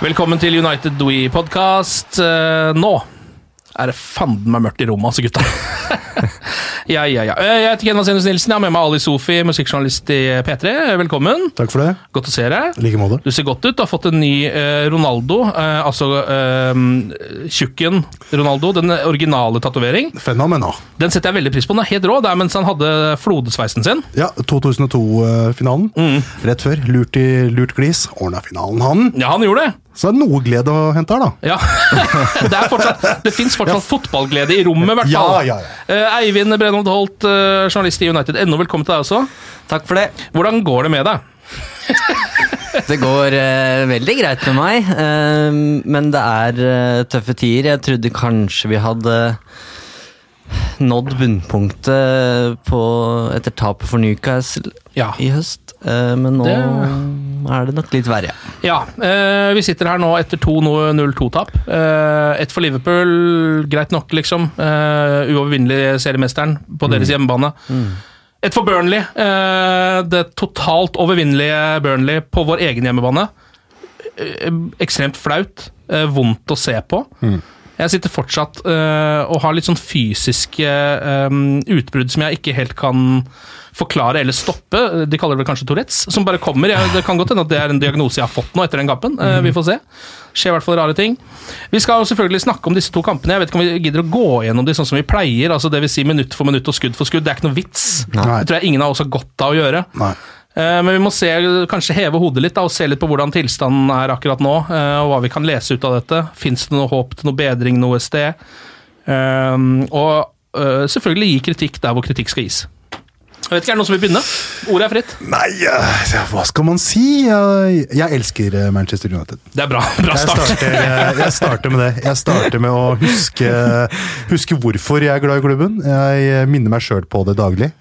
Velkommen til United We podcast. Eh, nå er det fanden meg mørkt i rommet, altså, gutta. ja, ja, ja. Eh, Jeg heter Ken Vasenus Nilsen. Jeg har med meg Ali Sofi, musikkjournalist i P3. Velkommen. Takk for det. Godt å se deg. Like måte. Du ser godt ut. Du har fått en ny eh, Ronaldo, eh, altså eh, tjukken Ronaldo. Den originale tatovering. Fenomena. Den setter jeg veldig pris på. Den er helt rå. Det er mens han hadde flodesveisen sin. Ja, 2002-finalen. Rett før. Lurt i lurt glis. Ordna finalen, han. Ja, han gjorde det. Så det er noe glede å hente her, da. Ja. det er fortsatt, det fins fortsatt fotballglede i rommet, i hvert Ja, fall. ja, ja. Eh, Eivind Brennholt Holt, eh, journalist i United. Ennå velkommen til deg også. Takk for det. Hvordan går det med deg? Det går eh, veldig greit med meg, eh, men det er eh, tøffe tider. Jeg trodde kanskje vi hadde nådd bunnpunktet på, etter tapet for Newcastle Ja. i høst, eh, men nå Det- er det nok litt verre. Ja, eh, vi sitter her nå etter to 0-2-tap. Eh, ett for Liverpool, greit nok, liksom. Eh, uovervinnelige seriemesteren på deres hjemmebane. Ett for Burnley. Det totalt overvinnelige Burnley på vår egen hjemmebane. Ekstremt flaut. Vondt å se på. Jeg sitter fortsatt eh, og har litt sånn fysiske eh, utbrudd som jeg ikke helt kan forklare eller stoppe. De kaller det kanskje Tourettes, som bare kommer. Jeg, det kan godt hende at det er en diagnose jeg har fått nå etter den kampen. Eh, vi får se. Skjer i hvert fall rare ting. Vi skal selvfølgelig snakke om disse to kampene. Jeg vet ikke om vi gidder å gå gjennom de sånn som vi pleier. altså det vil si minutt for minutt og skudd for skudd. Det er ikke noe vits. Nei. Det tror jeg ingen av oss har godt av å gjøre. Nei. Eh, Men vi må se, kanskje heve hodet litt da, og se litt på hvordan tilstanden er akkurat nå, eh, og hva vi kan lese ut av dette. Fins det noe håp til noe bedring noe sted? Um, og eh, selvfølgelig gi kritikk der hvor kritikk skal gis. Jeg vet ikke, Er det noen som vil begynne? Ordet er fritt. Nei, uh, hva skal man si? Jeg, jeg elsker eh, Manchester United. Det er bra. bra Jeg start. starter, jeg, jeg starter med det. Jeg starter med å huske, huske hvorfor jeg er glad i klubben. Jeg minner meg sjøl på det daglig.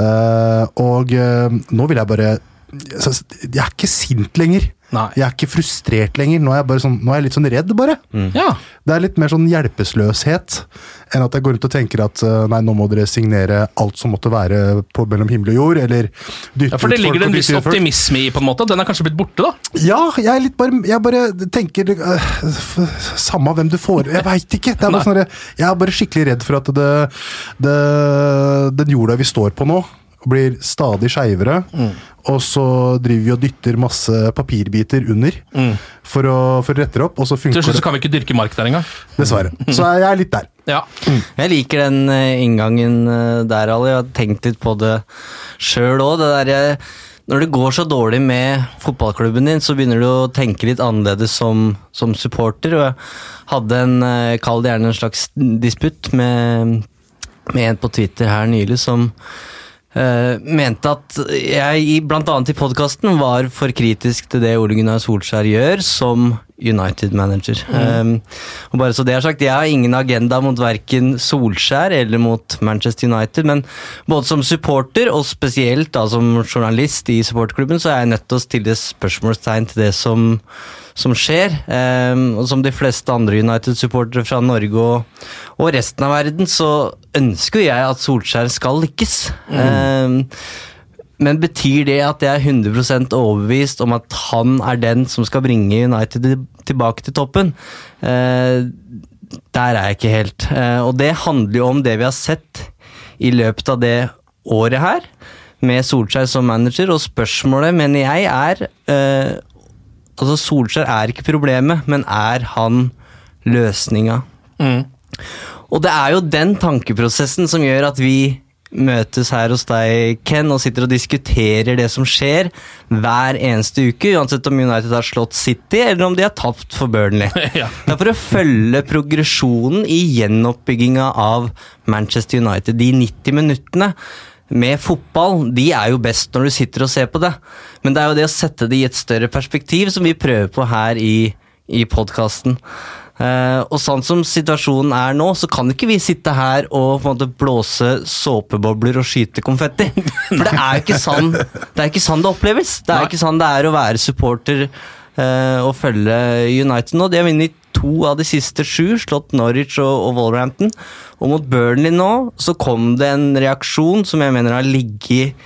Uh, og uh, nå vil jeg bare Jeg er ikke sint lenger. Nei. Jeg er ikke frustrert lenger. Nå er jeg, bare sånn, nå er jeg litt sånn redd, bare. Ja. Det er litt mer sånn hjelpeløshet enn at jeg går rundt og tenker at eh, nei, nå må dere signere alt som måtte være på mellom himmel og jord, eller dytte ja, For det ut folk ligger det en viss optimisme i, på en måte. Den er kanskje blitt borte, da? Ja, jeg er litt bare Jeg bare tenker uh, Samme hvem du får Jeg veit ikke. Det er bare sånn jeg er bare skikkelig redd for at det, det, den jorda vi står på nå, blir stadig skeivere. Og så driver vi og dytter masse papirbiter under for, å, for å rette det opp, og så Til funker slutt så det kan vi ikke dyrke mark der engang. dessverre. Så jeg er litt der. Ja. Jeg liker den eh, inngangen eh, der, Ali. Jeg har tenkt litt på det sjøl òg. Det derre Når det går så dårlig med fotballklubben din, så begynner du å tenke litt annerledes som, som supporter. Og jeg hadde en, eh, kall det gjerne en slags disputt med, med en på Twitter her nylig som eh, mente at jeg, bl.a. i podkasten, var for kritisk til det Ole Gunnar Solskjær gjør, som United-manager. Um, og bare så det er sagt, Jeg har ingen agenda mot verken Solskjær eller mot Manchester United, men både som supporter og spesielt da som journalist i supporterklubben, så er jeg nødt til å stille spørsmålstegn til det som, som skjer. Um, og som de fleste andre United-supportere fra Norge og, og resten av verden, så ønsker jeg at Solskjær skal lykkes. Um, men betyr det at jeg er 100 overbevist om at han er den som skal bringe United tilbake til toppen? Eh, der er jeg ikke helt. Eh, og det handler jo om det vi har sett i løpet av det året her, med Solskjær som manager, og spørsmålet, mener jeg, er eh, Altså, Solskjær er ikke problemet, men er han løsninga? Og det er jo den tankeprosessen som gjør at vi møtes her hos deg, Ken, og sitter og diskuterer det som skjer hver eneste uke, uansett om United har slått City eller om de har tapt for Burnley. Ja. Det er for å følge progresjonen i gjenoppbygginga av Manchester United. De 90 minuttene med fotball, de er jo best når du sitter og ser på det. Men det er jo det å sette det i et større perspektiv som vi prøver på her i, i podkasten. Eh, og sånn som situasjonen er nå, så kan ikke vi sitte her og på en måte blåse såpebobler og skyte konfetti. For det er ikke sånn det, ikke sånn det oppleves. Det er Nei. ikke sånn det er å være supporter eh, og følge United nå. De har vunnet to av de siste sju, slått Norwich og, og Wolverhampton. Og mot Burnley nå så kom det en reaksjon som jeg mener har ligget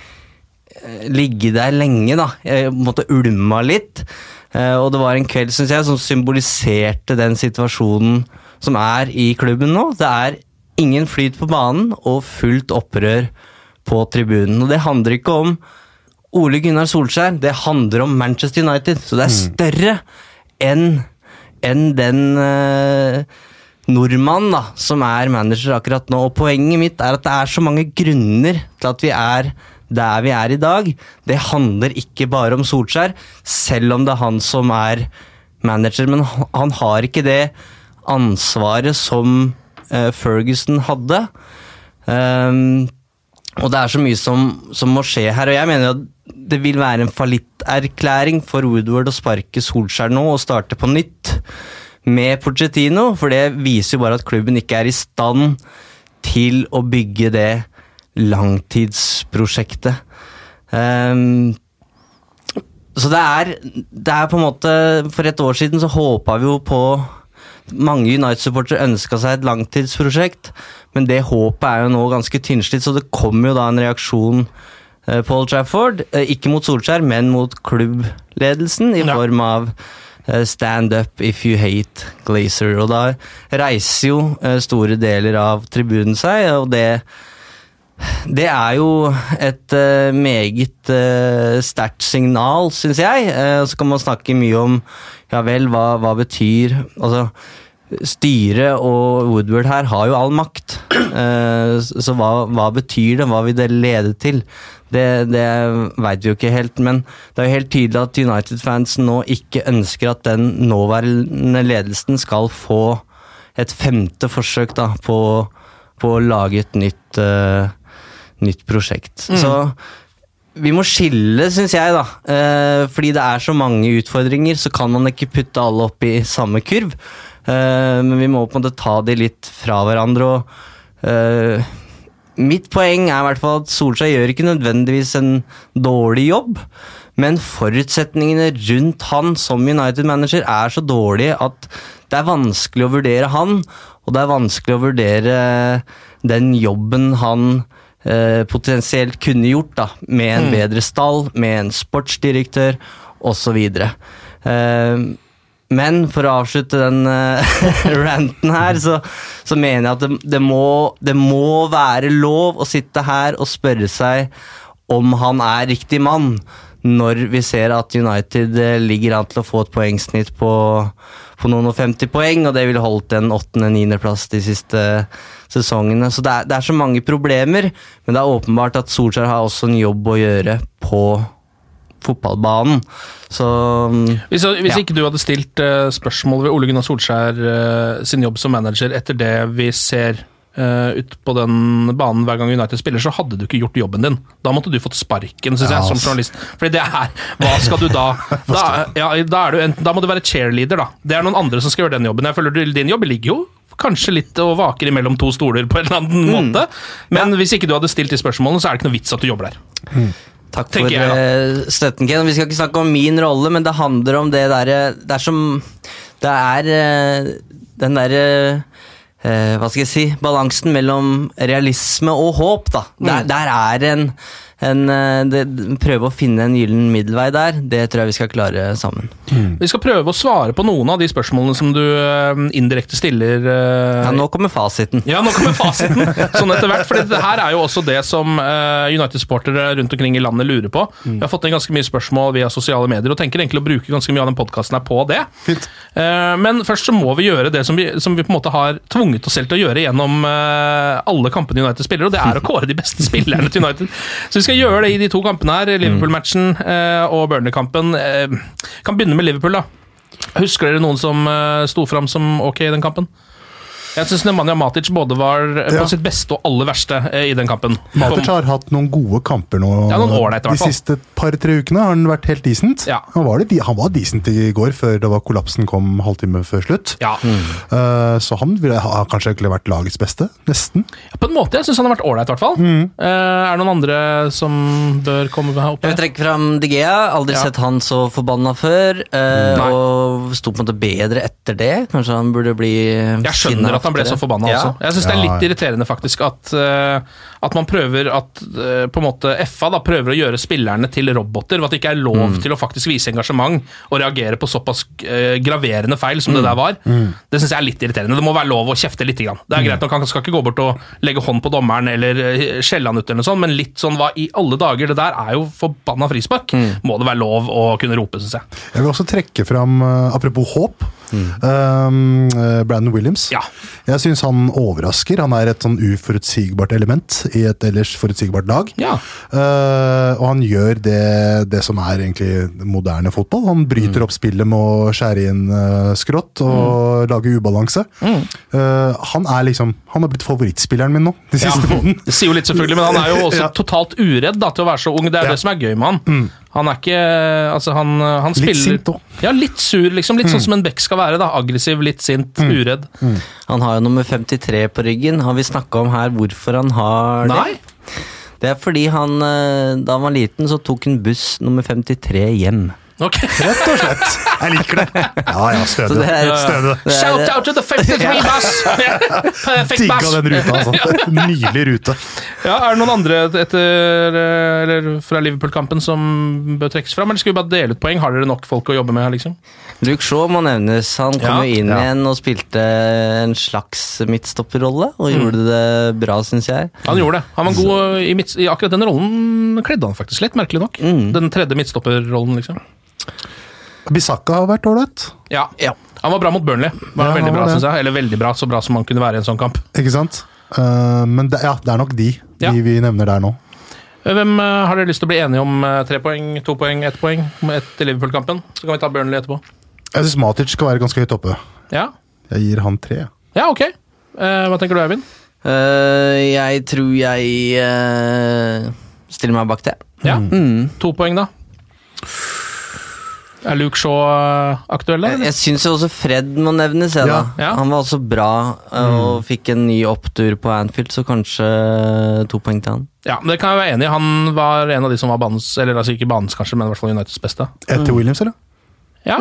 eh, ligget der lenge, da. Jeg måtte ulma litt. Eh, og det var en kveld, synes jeg, som symboliserte den situasjonen som er i klubben nå. Det er ingen flyt på banen og fullt opprør på tribunen. Og det handler ikke om Ole Gunnar Solskjær, det handler om Manchester United. Så det er større enn en den eh, nordmannen da, som er manager akkurat nå. Og poenget mitt er at det er så mange grunner til at vi er der vi er i dag. Det handler ikke bare om Solskjær, selv om det er han som er manager. Men han- har ikke det ansvaret som uh, Ferguson hadde. Um, og det er så mye som, som må skje her, og jeg mener at det vil være en fallitterklæring for Woodward å sparke Solskjær nå og starte på nytt med Pochettino, for det viser jo bare at klubben ikke er i stand til å bygge det langtidsprosjektet. Um, så det er, det er på en måte For et år siden så håpa vi jo på mange United-supportere ønska seg et langtidsprosjekt, men det håpet er jo nå ganske tynnslitt, så det kommer jo da en reaksjon eh, på Old Trafford. Eh, Ikke mot Solskjær, men mot klubbledelsen, i Ja. form av eh, Stand up if you hate Glazer. Og da reiser jo store deler av tribunen seg, og det det er jo et uh, meget uh, sterkt signal, syns jeg. Uh, så kan man snakke mye om ja vel, hva, hva betyr Altså, styret og Woodward her har jo all makt. Så hva, hva betyr det? Hva vil det lede til? Det, det veit vi jo ikke helt, men det er jo helt tydelig at United-fans nå ikke ønsker at den nåværende ledelsen skal få et femte forsøk da, på, på å lage et nytt, eh, nytt prosjekt. Så vi må skille, syns jeg, da. Eh, fordi det er så mange utfordringer, så kan man ikke putte alle opp i samme kurv. Eh, men vi må på en måte ta de litt fra hverandre. og eh, Mitt poeng er i hvert fall at Solskjær gjør ikke nødvendigvis en dårlig jobb, men forutsetningene rundt han som United-manager er så dårlige at det er vanskelig å vurdere han, og det er vanskelig å vurdere den jobben han eh, potensielt kunne gjort, da, med en bedre stall, med en sportsdirektør osv. Eh, men for å avslutte den eh, ranten her, så, så mener jeg at det, det, må, det må være lov å sitte her og spørre seg om han er riktig mann, når vi ser at United eh, ligger an til å få et poengsnitt på, på noen og 50 poeng, og det ville holdt en åttende-niendeplass de siste sesongene. Så det er, det er så mange problemer, men det er åpenbart at Solskjær har også en jobb å gjøre på fotballbanen. Så Hvis, hvis Ja. ikke du hadde stilt uh, spørsmål ved Ole Gunnar Solskjær uh, sin jobb som manager etter det vi ser uh, ut på den banen hver gang United spiller, så hadde du ikke gjort jobben din. Da måtte du fått sparken, synes Ja, jeg, som journalist. Fordi det er Hva skal du da Da, ja, da, du enten, da må du være cheerleader, da. Det er noen andre som skal gjøre den jobben. Jeg føler du, Din jobb ligger jo kanskje litt og vaker imellom to stoler på en eller annen måte, men hvis ikke du hadde stilt de spørsmålene, så er det ikke noe vits at du jobber der. Takk for jeg, eh, støtten, Ken. Vi skal ikke snakke om min rolle, men det handler om det derre Det er som Det er eh, den derre eh, Hva skal jeg si Balansen mellom realisme og håp, da. Der, Mm. der er en, en eh, det, Prøve å finne en gyllen middelvei der, det tror jeg vi skal klare sammen. Vi skal prøve å svare på noen av de spørsmålene som du eh, indirekte stiller. eh, Ja, nå kommer fasiten. Ja, nå kommer fasiten sånn etter hvert. For det her er jo også det som United-sportere rundt omkring i landet lurer på. Vi har fått inn ganske mye spørsmål via sosiale medier og tenker egentlig å bruke ganske mye av den podkasten her på det. Fint. Eh, men først så må vi gjøre det som vi, som vi på en måte har tvunget oss selv til å gjøre gjennom alle kampene United spiller, og det er å kåre de beste spillerne til United. Så vi skal gjøre det i de to kampene her, Liverpool-matchen eh, og Burnley-kampen. Eh, kan begynne med Liverpool, da. Husker dere noen som uh, sto fram som ok i den kampen? Jeg syns Nemanja Matic både var eh, på Ja. sitt beste og aller verste eh, i den kampen. Matic har hatt noen gode kamper nå. Ja, noen år etter, De siste par-tre ukene har han vært helt decent. Ja. Han, var det, han var decent i går, før det var kollapsen kom halvtime før slutt. Ja, Eh, så han ville ha kanskje egentlig vært lagets beste. Nesten. På en måte. Jeg syns han har vært ålreit, i hvert fall. Mm. Eh, er det noen andre som bør komme opp Jeg vil trekke fram Digea. Aldri Ja. sett han så forbanna før. eh, og sto på en måte bedre etter det. Kanskje han burde bli Jeg skjønner at han ble så forbanna ja. også. Jeg syns det er litt irriterende faktisk at, eh, at man prøver at eh, på en måte FA da prøver å gjøre spillerne til roboter, ved at det ikke er lov Mm. til å faktisk vise engasjement og reagere på såpass eh, graverende feil som det Mm. der var. Det syns jeg er litt irriterende. Det må være lov å kjefte litt. Grann. Det er Mm. greit nok, Han skal ikke gå bort og legge hånd på dommeren eller eh, skjelle han ut, eller noe sånt, men litt sånn hva i alle dager? Det der er jo forbanna frispark. Mm. Må det være lov å kunne rope, syns jeg. Jeg vil også trekke fram, apropos håp, um, Brandon Williams. Ja. Jeg syns han overrasker. Han er et sånn uforutsigbart element i et ellers forutsigbart lag. Ja. Uh, og han gjør det, det som er egentlig moderne fotball. Han bryter opp spillet med å skjære inn uh, skrått og lage ubalanse. Eh, han er liksom Han har blitt favorittspilleren min nå, de Ja, månedene. Det sier jo litt, selvfølgelig, men han er jo også Ja. totalt uredd da, til å være så ung. Det er det som er gøy med han. Han er ikke Altså, han, han Litt spiller sint òg. Ja, litt sur, liksom. Litt sånn som en bekk skal være. da Aggressiv, litt sint, uredd. Han har jo nummer 53 på ryggen. Har vi snakka om her hvorfor han har det? Nei? det? Det er fordi han, eh, da han var liten, så tok han buss nummer 53 hjem. Ok. Rett og slett. Jeg liker det. Ja, ja, Så stødig. Shout out to the 53 bus! Digga den ruta, altså. Nydelig rute. Ja, er det noen andre etter, eller fra Liverpool-kampen som bør trekkes fram, eller skal vi bare dele ut poeng? Har dere nok folk å jobbe med her, liksom? Luke Shaw må nevnes. Han kom Ja, jo inn ja. igjen og spilte en slags midtstopperrolle, og gjorde det bra, syns jeg. Han gjorde det. Han var god i, midt, i akkurat den rollen. Kledde han faktisk litt, merkelig nok. Den tredje midtstopperrollen, liksom. Bisakka har vært ålreit. Ja. Han var bra mot Burnley. Var Ja, veldig han bra, var synes jeg. Eller veldig bra, så bra som han kunne være i en sånn kamp. Ikke sant? Uh, men det, ja, det er nok de, Ja. vi nevner der nå. Hvem uh, Har dere lyst til å bli enige om Uh, tre poeng, to poeng, ett poeng etter Liverpool-kampen? Så kan vi ta Burnley etterpå. Jeg syns Matic skal være ganske høyt oppe. Ja, Jeg gir han tre. ja ok. Eh, hva tenker du, Eivind? Eh, jeg tror jeg eh, stiller meg bak det. Ja, Mm. To poeng, da. Er Luke Shaw eh, aktuell, da? Jeg, eller? jeg syns også Fred må nevnes. Jeg, da. Ja, ja. Han var også bra og og fikk en ny opptur på Anfield, så kanskje to poeng til han. Ja, men Det kan jeg være enig i. Han var en av de som var banens, eller altså ikke banens kanskje, men i hvert fall Uniteds beste. Etter Williams, eller? Ja,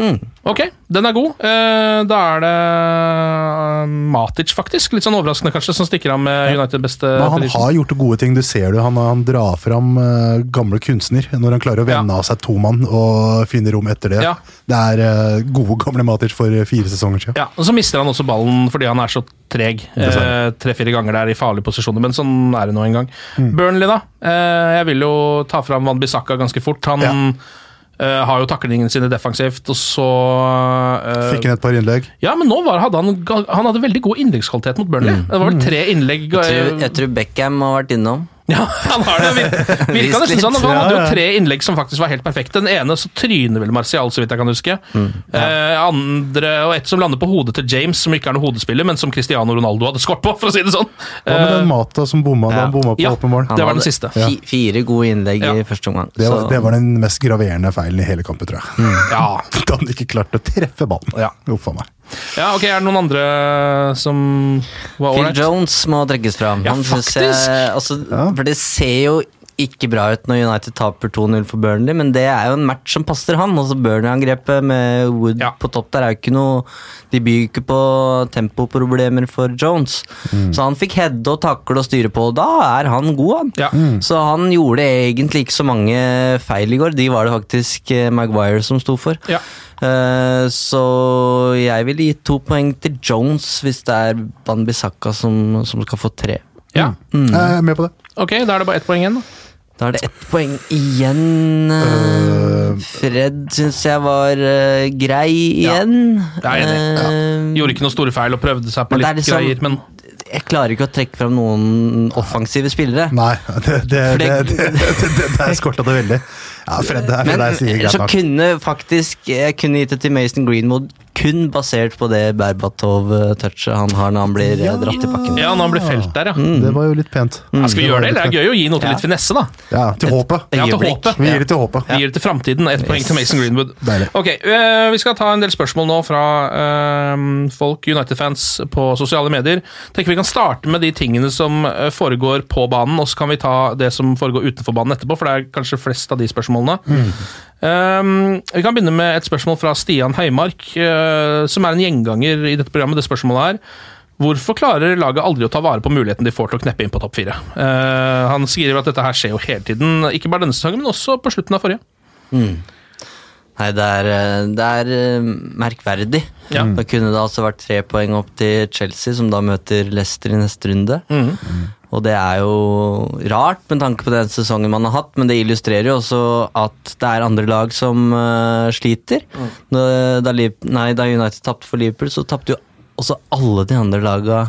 ok. Den er god. Eh, da er det eh, Matic, faktisk. Litt sånn overraskende, kanskje, som stikker av med United beste. Men han har gjort gode ting, du ser det. Han, han drar fram eh, gamle kunstner når han klarer å vende Ja. av seg to mann og finne rom etter det. Ja. Det er gode, gamle Matic for fire sesonger siden. Ja, og Så mister han også ballen fordi han er så treg. Tre-fire ganger der i farlige posisjoner, men sånn er det nå en gang. Mm. Burnley, da. Eh, jeg vil jo ta fram Van Bissaka ganske fort. Han Ja. Eh, har jo taklingene sine defensivt, og så uh, Fikk han et par innlegg. Ja, men nå var, hadde han, han hadde veldig god innleggskvalitet mot Burnley. Det var vel tre innlegg Jeg tror, eh, jeg tror Beckham har vært innom. Ja, han har det. Vir- Virka nesten sånn. Han hadde jo tre innlegg som faktisk var helt perfekte. Den ene så tryner vel Martial, så vidt jeg kan huske. Mm. eh, andre, og et som lander på hodet til James, som ikke er noen hodespiller, men som Cristiano Ronaldo hadde skåret på, for å si det sånn. Hva med Eh, den Mata som bomma da Ja. han bomma på Ja. mål? Det var den siste. Fi, fire gode innlegg Ja. i første omgang. Det var, så- det var den mest graverende feilen i hele kampen, tror jeg. ja. Da han ikke klarte å treffe ballen. Ja. Uff a meg. Ja, ok, er det noen andre som var Phil? Jones må trekkes fram. Ja, Han faktisk. Jeg, altså, Ja. For det ser jo ikke bra ut når United taper 2-0 for Burnley, men det er jo en match som passer han. Altså Burnley-angrepet med Wood Ja. på topp der er jo ikke noe De byr ikke på tempoproblemer for Jones. Så han fikk heade og takle og styre på, og da er han god, han. Ja. Så han gjorde egentlig ikke så mange feil i går. De var det faktisk eh, Maguire som sto for. Ja. Eh, så jeg ville gitt to poeng til Jones hvis det er Van Bissaka som, som skal få tre. ja. Mm. Jeg er med på det. Ok, da er det bare ett poeng igjen. da. Da er det ett poeng igjen. Eh, Fred syns jeg var uh, grei Ja. igjen. Jeg er enig. Eh, Gjorde ikke noe store feil og prøvde seg på Men litt liksom- greier, men Jeg klarer ikke å trekke fram noen offensive spillere. Nei, det, det, det, det- det, det, det der skorta det veldig. Ja, Fred, er Men Fred jeg sier greit så kunne faktisk Jeg kunne gitt det til Mason Greenwood kun basert på det Berbatov-touchet han har når han blir ja. dratt i pakken. ja, når han blir felt der, ja. Det var jo litt pent. ja skal vi gjøre det? eller? Det er gøy å gi noe til Ja. litt finesse, da. Ja, til håpet. Ja, til håpet. Vi gir det til håpet. Vi gir det til framtiden. Ett poeng til Mason Greenwood. Deilig. Ok, uh, Vi skal ta en del spørsmål nå fra uh, folk, United-fans, på sosiale medier. Tenker Vi kan starte med de tingene som eh, foregår på banen, og så kan vi ta det som foregår utenfor banen etterpå, for det er kanskje flest av de spørsmålene. Eh, vi kan begynne med et spørsmål fra Stian Heimark. eh, som er en gjenganger i dette programmet. Det spørsmålet er Hvorfor klarer laget aldri å ta vare på muligheten de får til å kneppe inn på topp fire? Uh, han skriver at dette her skjer jo hele tiden, ikke bare denne sesongen, men også på slutten av forrige. Nei, det er, eh, det er eh, merkverdig. Ja. Da kunne det altså vært tre poeng opp til Chelsea, som da møter Leicester i neste runde. Og det er jo rart med tanke på den sesongen man har hatt, men det illustrerer jo også at det er andre lag som uh, sliter. Da, da, nei, da United tapte for Liverpool, så tapte jo også alle de andre laga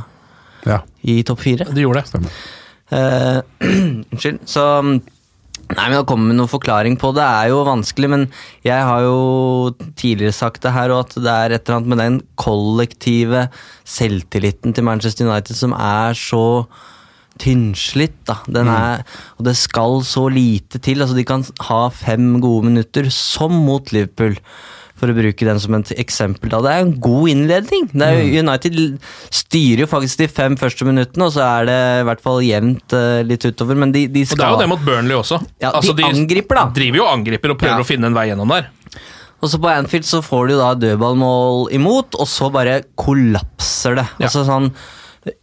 Ja. i topp fire. De gjorde det. Stemmer. Unnskyld. Så Nei, men Å komme med noen forklaring på det er jo vanskelig, men jeg har jo tidligere sagt det her, og at det er et eller annet med den kollektive selvtilliten til Manchester United som er så tynnslitt. da. Den er, og det skal så lite til. altså De kan ha fem gode minutter, som mot Liverpool. For å bruke den som et eksempel. da. Det er en god innledning. Det er jo, United styrer jo faktisk de fem første minuttene, og så er det i hvert fall jevnt uh, litt utover. Men de, de Og det er jo det mot Burnley også. Altså, de, de angriper, da. driver jo og angriper og prøver Ja. å finne en vei gjennom der. Og så på Anfield så får du da dødballmål imot, og så bare kollapser det. Ja. Altså sånn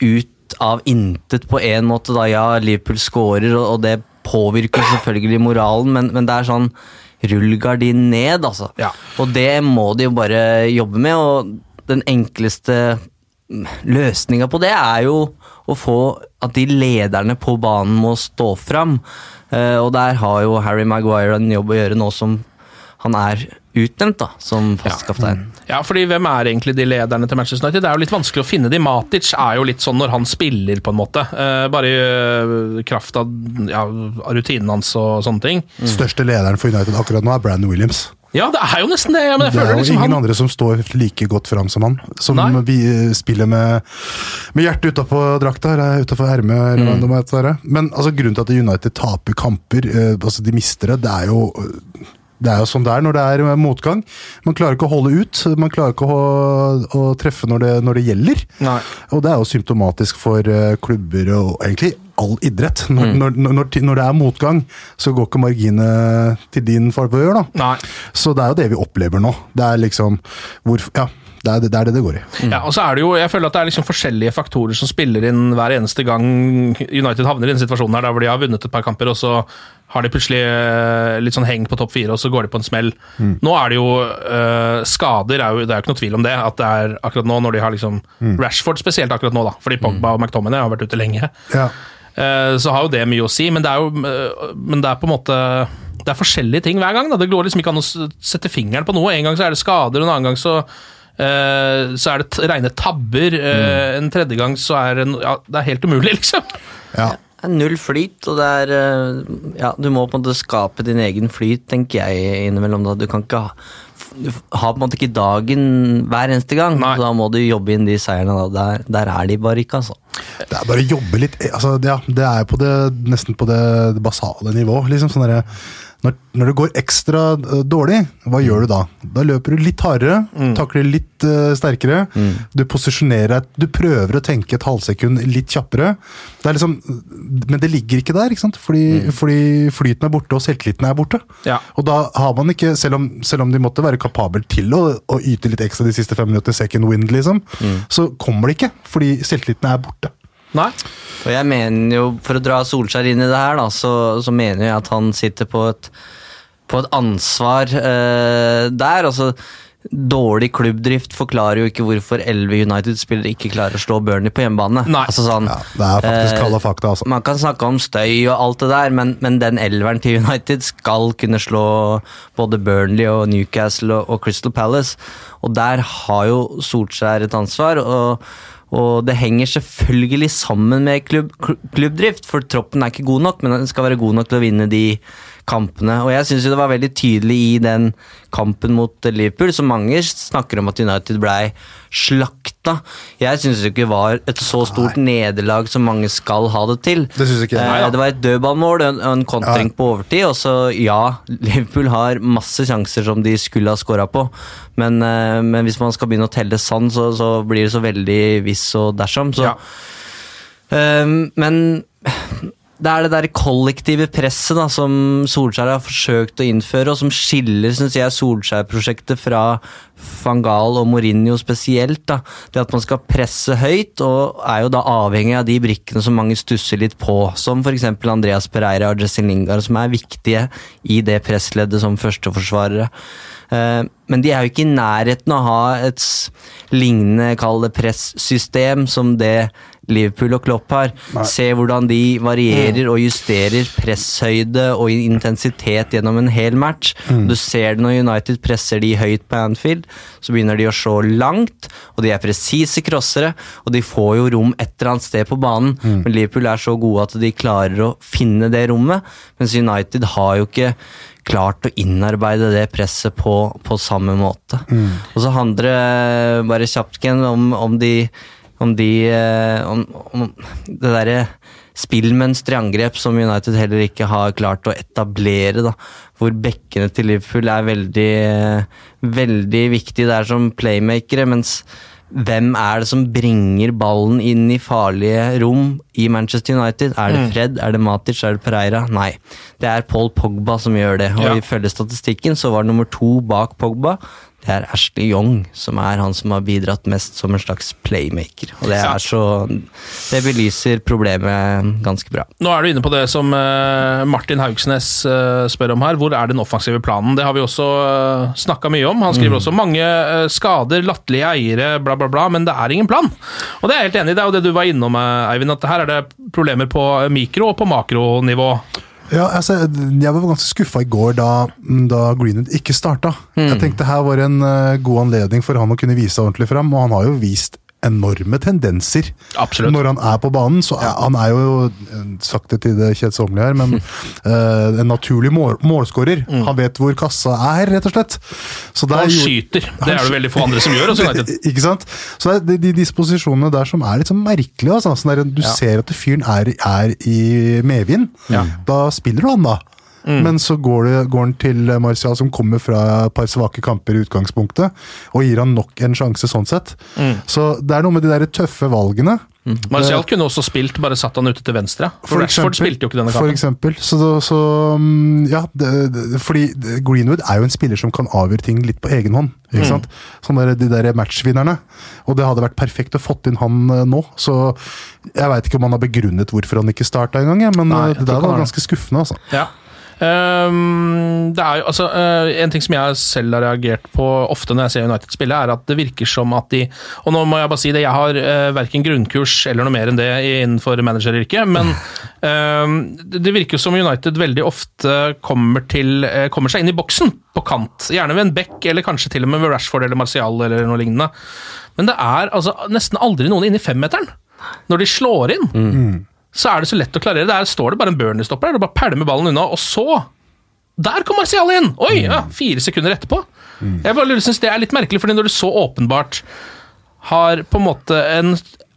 ut av intet på en måte, da. Ja, Liverpool scorer, og, og det påvirker selvfølgelig moralen, men, men det er sånn rullegardin ned, altså. Ja. Og det må de jo bare jobbe med, og den enkleste løsninga på det er jo å få at de lederne på banen må stå fram. Eh, og der har jo Harry Maguire en jobb å gjøre nå som han er utnevnt da, som fastkaptein. Ja. Ja, fordi hvem er egentlig de lederne til Manchester United? Det er jo litt vanskelig å finne de. Matic er jo litt sånn når han spiller, på en måte. Uh, bare i uh, kraft av ja, rutinen hans og sånne ting. Største lederen for United akkurat nå er Brandon Williams. Ja, det er jo nesten det, men jeg Det er jo liksom ingen han andre som står like godt fram som han. Som Nei. vi eh, spiller med, med hjertet utapå drakta, eller utapå ermet, eller hva det. Men altså, grunnen til at United taper kamper, eh, altså de mister det, det er jo det er jo sånn det er når det er eh, motgang. Man klarer ikke å holde ut. Man klarer ikke å, å treffe når det, når det gjelder. Nei. Og det er jo symptomatisk for eh, klubber og egentlig all idrett. Når, når, når, når det er motgang, så går ikke marginene til din favør. Så det er jo det vi opplever nå. Det er liksom hvor, Ja, det er det det, er det, det går i. Ja, og så er det jo, jeg føler at det er liksom forskjellige faktorer som spiller inn hver eneste gang United havner i den situasjonen her, der hvor de har vunnet et par kamper, og så har de plutselig eh, litt sånn heng på topp fire, og så går de på en smell. Nå er det jo uh, skader, er jo, det er jo ikke noe tvil om det. At det er akkurat nå, når de har liksom Rashford spesielt akkurat nå, da, fordi Pogba og McTominay har vært ute lenge. Ja. Uh, så har jo det mye å si, men det er jo uh, men det er på en måte Det er forskjellige ting hver gang. Da. Det går liksom ikke an å sette fingeren på noe. En gang så er det skader, en annen gang så så er det rene tabber. Mm. En tredje gang så er det ja, Det er helt umulig, liksom. ja. Det er null flyt, og det er eh, Ja, du må på en måte skape din egen flyt, tenker jeg innimellom. da. Du kan ikke ha du har på en måte ikke dagen hver eneste gang. Nei. Så da må du jobbe inn de seirene. da. Der, der er de bare ikke, altså. Det er bare å jobbe litt altså, ja, Det er på det, nesten på det, det basale nivå. Liksom, sånn derre- når, når det går ekstra øh, dårlig, hva gjør du da? Da løper du litt hardere, takler litt uh, sterkere. Du posisjonerer deg Du prøver å tenke et halvsekund litt kjappere. Det liksom, men det ligger ikke der, ikke sant? Fordi, fordi flyten er borte, og selvtilliten er borte. Ja. Og da har man ikke, selv om, selv om de måtte være kapabel til å, å yte litt ekstra de siste fem minutter, second wind, liksom, så kommer det ikke, fordi selvtilliten er borte. Nei? Og jeg mener jo, for å dra Solskjær inn i det her, da, så, så mener jeg at han sitter på et, på et ansvar eh, der. altså Dårlig klubbdrift forklarer jo ikke hvorfor 11 United-spillere ikke klarer å slå Burnley på hjemmebane. Altså sånn, Ja, det er faktisk kalde fakta, altså. Man kan snakke om støy og alt det der, men, men den elveren til United skal kunne slå både Burnley og Newcastle og, og Crystal Palace. Og der har jo Solskjær et ansvar. og og det henger selvfølgelig sammen med klubb, klubbdrift, for troppen er ikke god nok, men den skal være god nok til å vinne de kampene. Og jeg syns det var veldig tydelig i den kampen mot Liverpool, som mange snakker om at United blei slakta. Jeg syns det ikke var et så stort nederlag som mange skal ha det til. Det synes ikke jeg. ja. Det var et dødballmål og en, en kontring på overtid, og så ja, Liverpool har masse sjanser som de skulle ha skåra på, men, eh, men hvis man skal begynne å telle sann, så, så blir det så veldig hvis og dersom. Så, Ja. Um, men det er det der kollektive presset da, som Solskjær har forsøkt å innføre, og som skiller synes jeg, Solskjær-prosjektet fra Fangal og Mourinho spesielt. Da. Det at man skal presse høyt, og er jo da avhengig av de brikkene som mange stusser litt på, som f.eks. Andreas Pereira og Jessing Lingard, som er viktige i det pressleddet som førsteforsvarere. Eh, Men de er jo ikke i nærheten av å ha et lignende, kall det pressystem, som det Liverpool og Klopp har. Se hvordan de varierer og justerer presshøyde og intensitet gjennom en hel match. Du ser det når United presser de høyt på Anfield, så begynner de å slå langt, og de er presise crossere, og de får jo rom et eller annet sted på banen. Men Liverpool er så gode at de klarer å finne det rommet, mens United har jo ikke klart å innarbeide det presset på, på samme måte. Og så handler det bare kjapt om, om de om de eh, om, om det derre spillmønsteret i angrep som United heller ikke har klart å etablere. da, Hvor bekkene til Liverpool er veldig, veldig viktige der som playmakere, mens hvem er det som bringer ballen inn i farlige rom i Manchester United? Er det Fred? Er det Matic? Er det Pereira? Nei. Det er Paul Pogba som gjør det. Og Ja. ifølge statistikken så var det nummer to bak Pogba det er Ashley Young, som er han som har bidratt mest som en slags playmaker. Og det er så Det belyser problemet ganske bra. Nå er du inne på det som eh, Martin Haugsnes eh, spør om her. Hvor er den offensive planen? Det har vi også uh, snakka mye om. Han skriver også mange eh, skader, latterlige eiere, bla, bla, bla, men det er ingen plan. Og det er jeg helt enig i. Det er jo det du var innom, eh, Eivind, at her er det problemer på mikro- og på makronivå. Ja, altså, Jeg var ganske skuffa i går da, da Greenwood ikke starta. Jeg tenkte her var en uh, god anledning for han å kunne vise ordentlig fram, og han har jo vist enorme tendenser Absolutt. når han er på banen. så er, Han er jo, sakte sagt det til det kjedsommelige her, men uh, en naturlig mål, målskårer. Han vet hvor kassa er, rett og slett. Så der Han skyter. Det er det veldig få andre som gjør. Ikke sant? Så det er de, disposisjonene der som er litt sånn merkelige. Altså. Sånn der, du ser at fyren er, er i medvind. Da spiller du han, da. Men så går, det, går han til Martial, som kommer fra et par svake kamper i utgangspunktet, og gir han nok en sjanse sånn sett. Så det er noe med de der tøffe valgene. Martial kunne også spilt, bare satt han ute til venstre. For, Rashford spilte jo ikke denne For eksempel. Så, så mm, ja, det, det, fordi Greenwood er jo en spiller som kan avgjøre ting litt på egen hånd. Mm. Ikke sant? Sånn der, de der matchvinnerne. Og det hadde vært perfekt å fått inn han eh, nå. Så jeg veit ikke om han har begrunnet hvorfor han ikke starta engang, men Nei, eh, det der var ganske skuffende. altså. Ja. Ehm, det er jo, altså, uh, En ting som jeg selv har reagert på ofte når jeg ser United spille, er at det virker som at de Og nå må jeg bare si det, jeg har uh, verken grunnkurs eller noe mer enn det innenfor manageryrket, men um, det virker som United veldig ofte kommer, til, uh, kommer seg inn i boksen på kant. Gjerne ved en back, eller kanskje til og med ved Rashford eller Martial eller noe lignende. Men det er altså nesten aldri noen inni femmeteren når de slår inn. Så er det så lett å klarere. Der står det bare en burnerstopper der, du bare pælmer ballen unna, og så Der kom Marcial inn! Oi, ja, fire sekunder etterpå. Jeg bare syns det er litt merkelig, fordi når du så åpenbart har på en måte en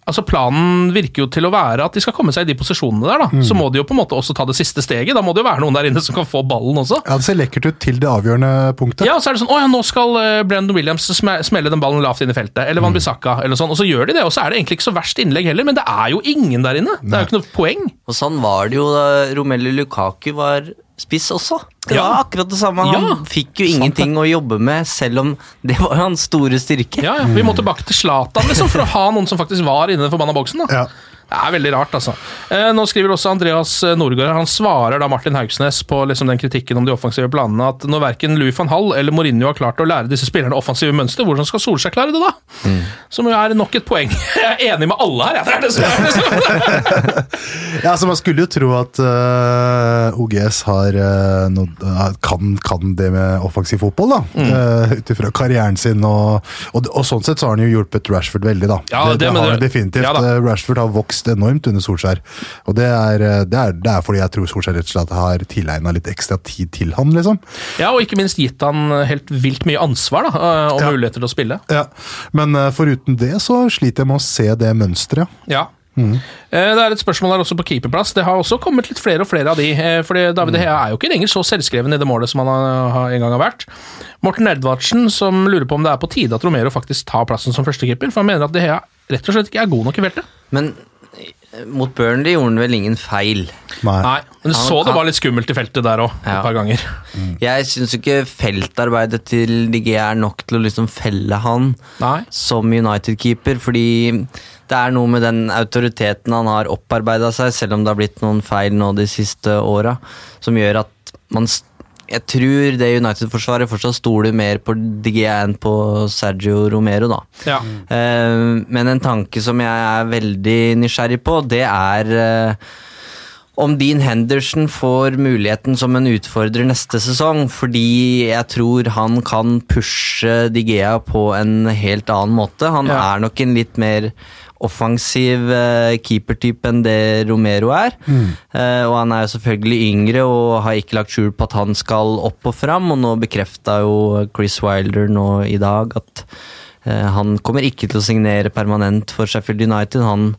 Altså Planen virker jo til å være at de skal komme seg i de posisjonene der. da Så må de jo på en måte også ta det siste steget. Da må det jo være noen der inne som kan få ballen også. Ja, Det ser lekkert ut til det avgjørende punktet. Ja, så er det sånn, å ja, nå skal Brendan Williams smelle den ballen lavt inn i feltet, eller Van Bissaka, eller noe sånt, og så gjør de det, og så er det egentlig ikke så verst innlegg heller, men det er jo ingen der inne. Det er jo ikke noe poeng. Og sånn var det jo da Romelu Lukaku var spiss også. Det Ja. var akkurat det samme. Han Ja, fikk jo ingenting å jobbe med, selv om det var hans store styrke. Ja, ja, Vi må tilbake til Zlatan liksom, for å ha noen som faktisk var inne i den forbanna boksen. da. Det er veldig rart, altså. Eh, nå skriver også Andreas Norgård Han svarer da Martin Haugsnes på liksom den kritikken om de offensive planene at når verken Louis van Hall eller Mourinho har klart å lære disse spillerne offensive mønster, hvordan skal Solskjær klare det da? Som jo er nok et poeng. Jeg er enig med alle her, jeg. Det er det som er. Ja, altså Man skulle jo tro at uh, OGS har, uh, no, uh, kan, kan det med offensiv fotball, da. Mm. Ut ifra karrieren sin. Og, og, og sånn sett så har han jo hjulpet Rashford veldig, da. Ja, det, det- det har han definitivt. ja. Eh, Rashford har vokst enormt under Solskjær. Og det er, eh, det er, det er fordi jeg tror Solskjær rett og slett har tilegna litt ekstra tid til han, liksom. Ja, og ikke minst gitt han helt vilt mye ansvar da, eh, og Ja. muligheter til å spille. Ja. Men eh, foruten det så sliter jeg med å se det mønsteret. Ja. Mm. Det er et spørsmål der også på keeperplass. Det har også kommet litt flere og flere av de. Fordi David Gea er jo ikke lenger så selvskreven i det målet som han en gang har vært. Morten Edvardsen som lurer på om det er på tide at Romero faktisk tar plassen som førstekeeper. For han mener at De Hea rett og slett ikke er god nok i feltet. Men mot Burnley gjorde han vel ingen feil. Nei. Nei, men du Han- så det var litt skummelt i feltet der òg, Ja. et par ganger. Jeg syns ikke feltarbeidet til DG er nok til å liksom felle han Nei. som United-keeper, fordi det er noe med den autoriteten han har opparbeida seg, selv om det har blitt noen feil nå de siste åra, som gjør at man Jeg tror det United-forsvaret fortsatt stoler mer på DG enn på Sergio Romero, da. Ja. Uh, men en tanke som jeg er veldig nysgjerrig på, det er uh, om Dean Henderson får muligheten som en utfordrer neste sesong, fordi jeg tror han kan pushe Digea på en helt annen måte. Han Ja. er nok en litt mer offensiv eh, keepertype enn det Romero er. Eh, og han er jo selvfølgelig yngre og har ikke lagt skjul på at han skal opp og fram, og nå bekrefta jo Chris Wilder nå i dag at eh, han kommer ikke til å signere permanent for Sheffield United. Han,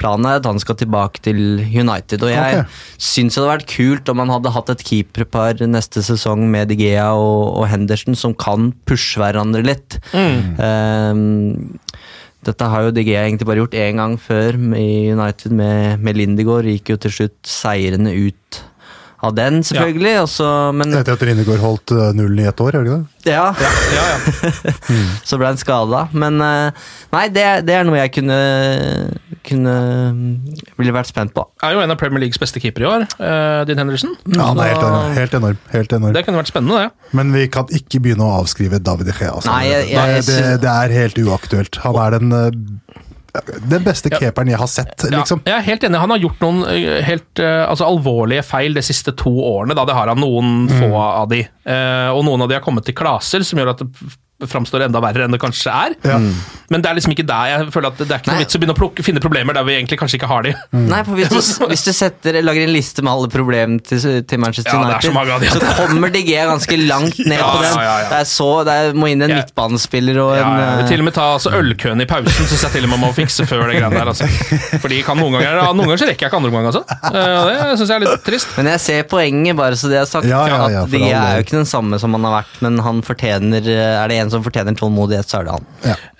planen er at han skal tilbake til United. Og jeg okay. syns det hadde vært kult om han hadde hatt et keeperpar neste sesong med De Gea og, og Henderson som kan pushe hverandre litt. Eh, dette har jo DG egentlig bare gjort én gang før i United med, med Lindegård. Gikk jo til slutt seirende ut av den, selvfølgelig. Ja. Også, men Etter at Lindegård holdt eh, nullen i ett år, gjør det ikke det? ja, Ja, ja. så ble han skada. Men eh, nei, det, det er noe jeg kunne, kunne ville vært spent på. Er jo en av Premier Leagues beste keepere i år, eh, Dean Henderson. Ja, han er helt enorm. Helt enorm, helt enorm. Det kunne vært spennende, det. Men vi kan ikke begynne å avskrive David De Gea. Altså. Nei, jeg- jeg det, det, er helt uaktuelt. Han er den, eh, den beste Ja. keeperen jeg har sett, liksom. Ja, jeg er helt enig. Han har gjort noen eh, helt altså, alvorlige feil de siste to årene. Da. Det har han noen Mm. få av de. Eh, og noen av de har kommet til klaser som gjør at det framstår enda verre enn det kanskje er. Ja. Men det er liksom ikke der jeg føler at det er ikke noe vits å begynne å plukke, finne problemer der vi egentlig kanskje ikke har de. Nei, for hvis du, hvis du setter, lager en liste med alle problemer til, til Manchester Ja, er United, så av så kommer De Gea ganske langt ned Ja, på den. ja, ja, ja. Det er så, det er, må inn en Ja. midtbanespiller og Ja, en ja, eh, til og med ta altså, ølkøen i pausen syns jeg til og med man må fikse før det greiene der. Altså. Fordi kan noen ganger ja, Noen ganger så rekker jeg ikke andre omgang, altså. Eh, det syns jeg er litt trist. Men jeg ser poenget, bare så det er sagt. Ja, ja, ja, at De Gea er jo ikke den samme som han har vært, men han fortjener Er det en som fortjener tålmodighet, så er det han.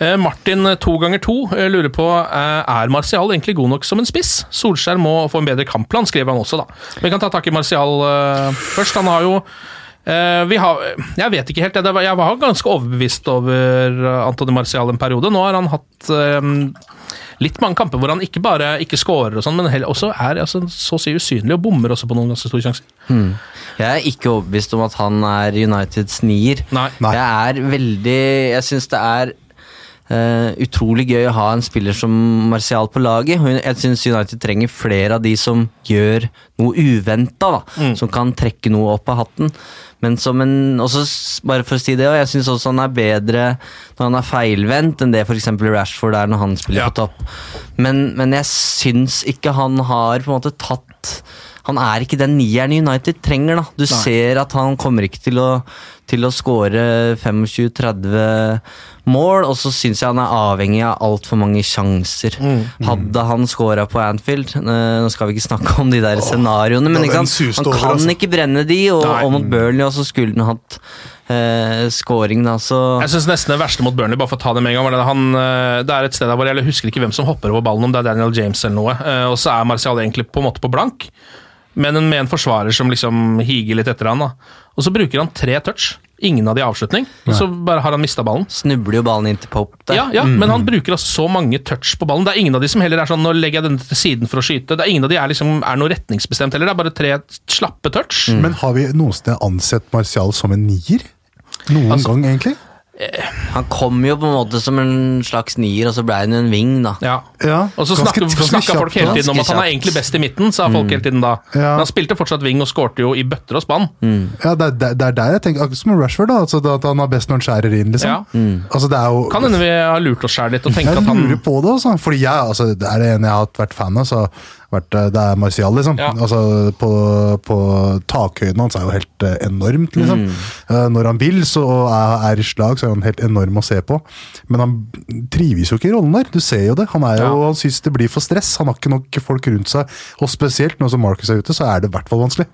Eh, Martin eh, to ganger to lurer på eh, er Martial egentlig god nok som en spiss. Solskjær må få en bedre kampplan, skriver han også. da. Vi kan ta tak i Martial eh, først. Han har jo eh, vi har, Jeg vet ikke helt. Jeg, Jeg var ganske overbevist over eh, Antony Martial en periode. Nå har han hatt eh, litt mange kamper hvor han ikke bare ikke scorer, og sånn, men heller også er altså, så å si usynlig og bommer også på noen ganske store sjanser. Jeg er ikke overbevist om at han er Uniteds nier. Nei. Nei. Jeg er veldig Jeg syns det er Uh, utrolig gøy å ha en spiller som Martial på laget. Jeg syns United trenger flere av de som gjør noe uventa, da. Som kan trekke noe opp av hatten. Men som en også, bare for å si det Jeg syns også han er bedre når han er feilvendt enn det f.eks. Rashford er når han spiller Ja. på topp. Men, men jeg syns ikke han har på en måte tatt Han er ikke den nieren United trenger. da Du ser at han kommer ikke til å til å skåre 25-30 mål, og så syns jeg han er avhengig av altfor mange sjanser. Hadde han scora på Anfield eh, Nå skal vi ikke snakke om de der scenarioene, men ikke sant? han over, kan altså. ikke brenne de, og, og mot Burnley også skulle han hatt eh, scoring, da, så Jeg synes nesten det verste mot Burnley, bare for å ta det med en gang, var det, han, eh, det er et sted der hvor jeg husker ikke hvem som hopper over ballen, om det er Daniel James eller noe, eh, og så er Martial egentlig på en måte på blank, men med en forsvarer som liksom higer litt etter han da. Og så bruker han tre touch, ingen av de avslutning, og så bare har han mista ballen. snubler jo ballen inn til Pop der. Ja, ja, men han bruker altså så mange touch på ballen. Det er ingen av de som heller er sånn nå legger jeg denne til siden for å skyte. Det er ingen av de er liksom er noe retningsbestemt heller, det er bare tre slappe touch. Men har vi noensinne ansett Martial som en nier? Noen Altså- gang, egentlig? Han kom jo på en måte som en slags nier, og så ble han en ving, da. Ja. Ja, Og så snakka folk hele tiden om at han er egentlig best i midten, sa folk hele tiden da. Ja. Men han spilte fortsatt ving og skårte jo i bøtter og spann. Ja, det, er- det, er- det er der jeg tenker, akkurat som med Rashford, da, altså, at han er best når han skjærer inn, liksom. Ja. Altså, det er jo... Kan hende vi har lurt oss sjæl litt og tenkt Jeg at han lurer på det, altså. Fordi jeg, altså, det er det ene jeg har vært fan av, så har vært, eh, det er Martial, liksom. Ja. Altså, på, på takhøyden hans er jo helt eh, enormt, liksom. Mm. når han vil, så er, er i slag, så er han helt enorm å se på. Men han trives jo ikke i rollen der, du ser jo det. Han, er jo, Ja. han syns det blir for stress, han har ikke nok folk rundt seg. Og spesielt nå som Marcus er ute, så er det i hvert fall vanskelig.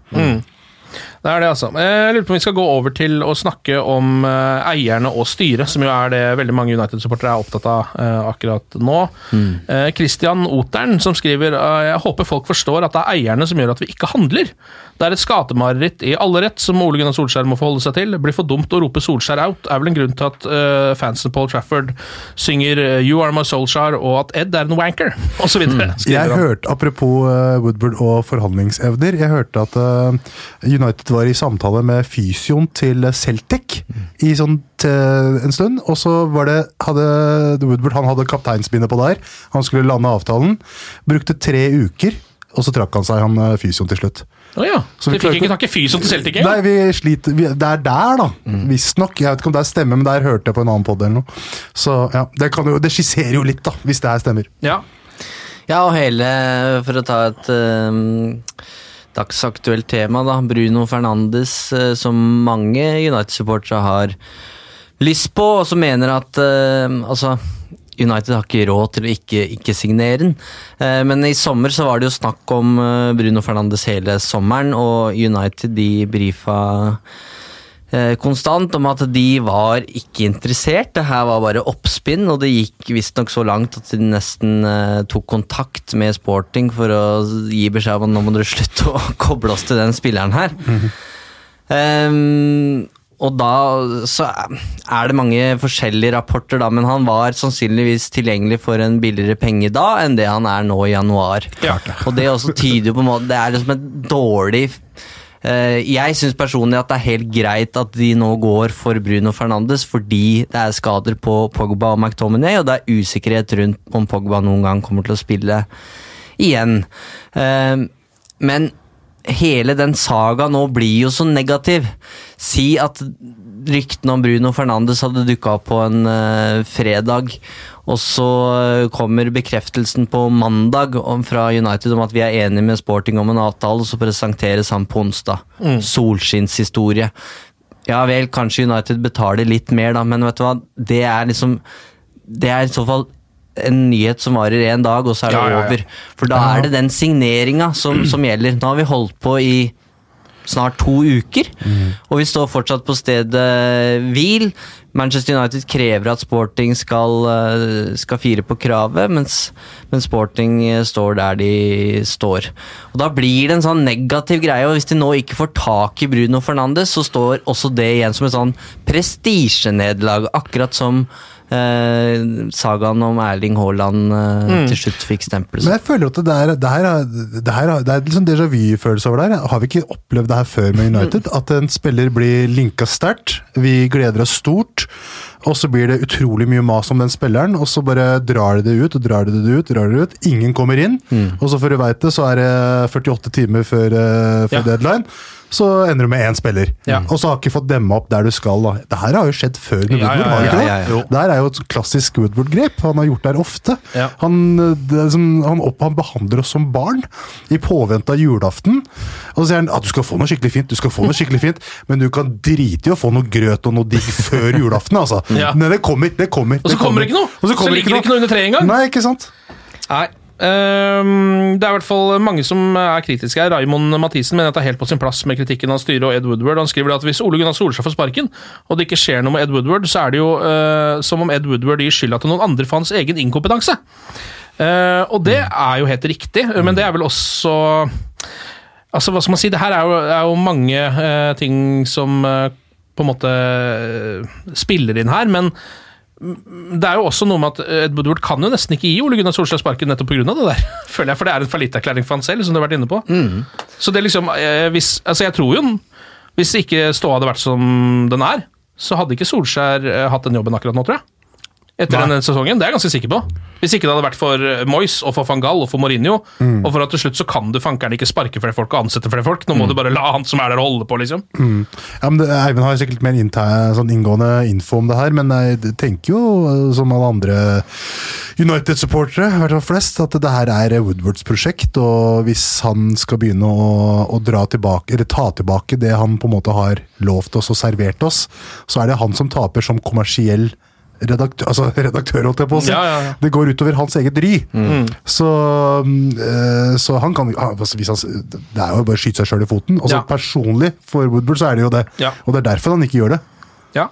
Det er det, altså. Jeg lurer på om vi skal gå over til å snakke om eh, eierne og styret, som jo er det veldig mange United-supportere er opptatt av eh, akkurat nå. Mm. Christian Oteren som skriver eh, Jeg håper folk forstår at det er eierne som gjør at vi ikke handler. Det er et skatemareritt i alle rett som Ole Gunnar Solskjær må forholde seg til. Det blir for dumt å rope Solskjær out, er vel en grunn til at uh, fansen Paul Trafford synger eh, You are my Solskjær, og at Ed er en wanker, osv. Jeg hørte, Apropos eh, Woodward og forhandlingsevner, jeg hørte at uh, United var i samtale med fysioen til Celtic i sånn en stund. Og så var det, hadde Woodward han hadde kapteinsbindet på der. Han skulle lande avtalen. Brukte tre uker, og så trakk han seg, han eh, fysioen til slutt. Oh ja. Så vi vi fikk ikke takke tak i fysioen til Celtic Nei, vi sliter vi, Det er der, da. Visstnok. Jeg vet ikke om det er stemme, men der hørte jeg på en annen pod eller noe. Så ja, det, jo, det skisserer jo litt, da, hvis det her stemmer. Ja. Ja, og hele, for å ta et um, dagsaktuelt tema, da. Bruno Fernandes, eh, som mange United-supportere har lyst på, og som mener at eh, altså United har ikke råd til å ikke, ikke signere den. Eh, men i sommer så var det jo snakk om Bruno Fernandes hele sommeren, og United de brifa konstant om at de var ikke interessert. Det her var bare oppspinn, og det gikk visstnok så langt at de nesten eh, tok kontakt med Sporting for å gi beskjed om at nå må dere slutte å koble oss til den spilleren her. Ehm, og da så er det mange forskjellige rapporter, da, men han var sannsynligvis tilgjengelig for en billigere penge da enn det han er nå i januar. Og det også tyder jo på en måte Det er liksom et dårlig eh, Jeg syns personlig at det er helt greit at de nå går for Bruno Fernandes fordi det er skader på Pogba og McTominay, og det er usikkerhet rundt om Pogba noen gang kommer til å spille igjen. Eh, men hele den saga nå blir jo så negativ. Si at ryktene om Bruno Fernandes hadde dukka opp på en eh, fredag, og så eh, kommer bekreftelsen på mandag om, fra United om at vi er enige med Sporting om en avtale, og så presenteres han på onsdag. Solskinnshistorie. Ja vel, kanskje United betaler litt mer, da, men vet du hva, det er liksom Det er i så fall en nyhet som varer én dag, og så er det Ja, ja, ja. over. For da er det den signeringa som, som gjelder. Nå har vi holdt på i snart to uker, og vi står fortsatt på stedet hvil. Manchester United krever at Sporting skal, eh, skal fire på kravet, mens, mens Sporting eh, står der de står. Og Da blir det en sånn negativ greie, og hvis de nå ikke får tak i Bruno Fernandes, så står også det igjen som et sånn prestisjenederlag, akkurat som eh, sagaen om Erling Haaland eh, til slutt fikk stempel. Men jeg føler at det, er, det her, er- det her er, det er litt sånn déjà vu-følelse over der. Har vi ikke opplevd det her før med United? At en spiller blir linka sterkt. Vi gleder oss stort. Og så blir det utrolig mye mas om den spilleren, og så bare drar de det ut og drar de det ut. drar de det ut. Ingen kommer inn, og så før du veit det, så er det 48 timer før, eh, før Ja. deadline. Så ender du med én spiller, Ja. og så har ikke fått demma opp der du skal. da. Det her har jo skjedd før med Woodward, har ikke det? her er jo et klassisk Woodward-grep. Han har gjort det her ofte. Ja. Han, det som, han, opp, han behandler oss som barn i påvente av julaften. Og så sier han at du skal få noe skikkelig fint, du skal få noe skikkelig fint, men du kan drite i å få noe grøt og noe digg før julaften. altså. Ja. Nei, det kommer, det kommer. Og så kommer det ikke noe! Og så, Så kommer det ligger det ikke noe under treet engang! Nei, ikke sant? Nei. Um, det er i hvert fall mange som er kritiske her. Raymond Mathisen mener at det er helt på sin plass med kritikken av styret og Ed Woodward. Han skriver at hvis Ole Gunnar Solskjær får sparken, og det ikke skjer noe med Ed Woodward, så er det jo uh, som om Ed Woodward gir skylda til noen andre for hans egen inkompetanse. Uh, og det er jo helt riktig, men det er vel også Altså, hva skal man si? Det her er jo, er jo mange uh, ting som på en måte eh, spiller inn her, men det er jo også noe med at Ed Woodward kan jo nesten ikke gi Ole Gunnar Solskjær sparken nettopp pga. det der. Føler jeg, For det er en fallitterklæring for han selv, som du har vært inne på. Så det liksom eh, hvis, Altså, jeg tror jo Hvis ikke ståa hadde vært som den er, så hadde ikke Solskjær eh, hatt den jobben akkurat nå, tror jeg. Etter Nei. denne sesongen. Det er jeg ganske sikker på. Hvis ikke det hadde vært for eh, Moyes og for van Gaal og for Mourinho, og for at til slutt så kan du fankeren ikke sparke flere folk og ansette flere folk. Nå må du bare la han som er der, holde på, liksom. Ja, men det, Eivind har sikkert mer sånn inngående info om det her, men jeg tenker jo, eh, som alle andre United-supportere, i hvert fall flest, at det her er Woodwards prosjekt. Og hvis han skal begynne å, å dra tilbake, eller ta tilbake det han på en måte har lovt oss og servert oss, så er det han som taper som kommersiell redaktør, altså redaktør, holdt jeg på å si. Ja, ja, ja. Det går utover hans eget ry. Så, eh, så han kan altså, hvis han, Det er jo bare å skyte seg sjøl i foten. Altså, Ja. Personlig for Woodward så er det jo det. Ja. Og det er derfor han ikke gjør det. Ja.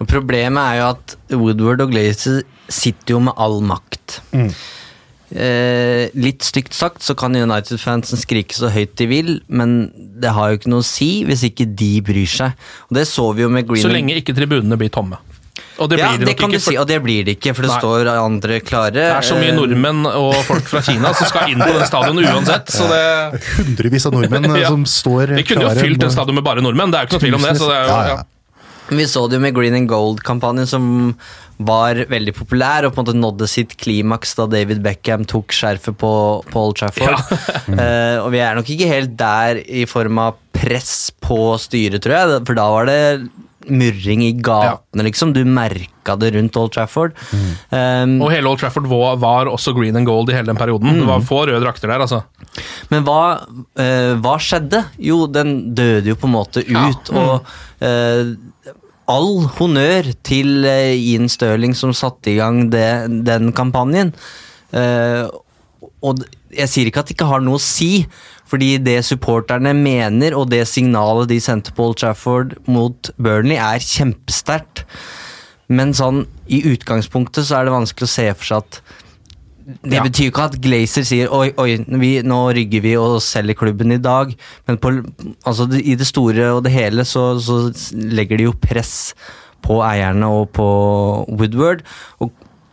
Og Problemet er jo at Woodward og Glazer sitter jo med all makt. Eh, litt stygt sagt så kan United-fansen skrike så høyt de vil, men det har jo ikke noe å si hvis ikke de bryr seg. Og Det så vi jo med Greenwood. Så lenge ikke tribunene blir tomme. Og det ja, blir ja, det nok kan ikke. du si, og det blir det ikke, for det Nei. står andre klare. Det er så mye Eh, nordmenn og folk fra Kina som skal inn på den stadionet uansett. Så det, Hundrevis av nordmenn eh, Ja. som står klare. vi kunne jo fylt den med- stadion med bare nordmenn, det er jo ikke noe tvil om det. Så det er jo, Ja, ja. ja. Vi så det jo med Green and Gold-kampanjen, som var veldig populær og på en måte nådde sitt klimaks da David Beckham tok skjerfet på, på Old Trafford. uh, og vi er nok ikke helt der i form av press på styret, tror jeg, for da var det murring i gatene, liksom. Du merka det rundt Old Trafford. Um, Og hele Old Trafford var, var også green and gold i hele den perioden. Det var få røde drakter der, altså. Men hva, uh, hva skjedde? Jo, den døde jo på en måte Ja. ut, og uh, all honnør til uh, Ian Stirling som satte i gang det, den kampanjen. Og jeg sier ikke at det ikke har noe å si, fordi det supporterne mener, og det signalet de sendte på Old Trafford mot Burnley, er kjempesterkt. Men sånn, i utgangspunktet så er det vanskelig å se for seg at det Ja. betyr jo ikke at Glazer sier oi, oi, vi, nå rygger vi og selger klubben i dag. Men på, altså, i det store og det hele så, så legger de jo press på eierne og på Woodward. Og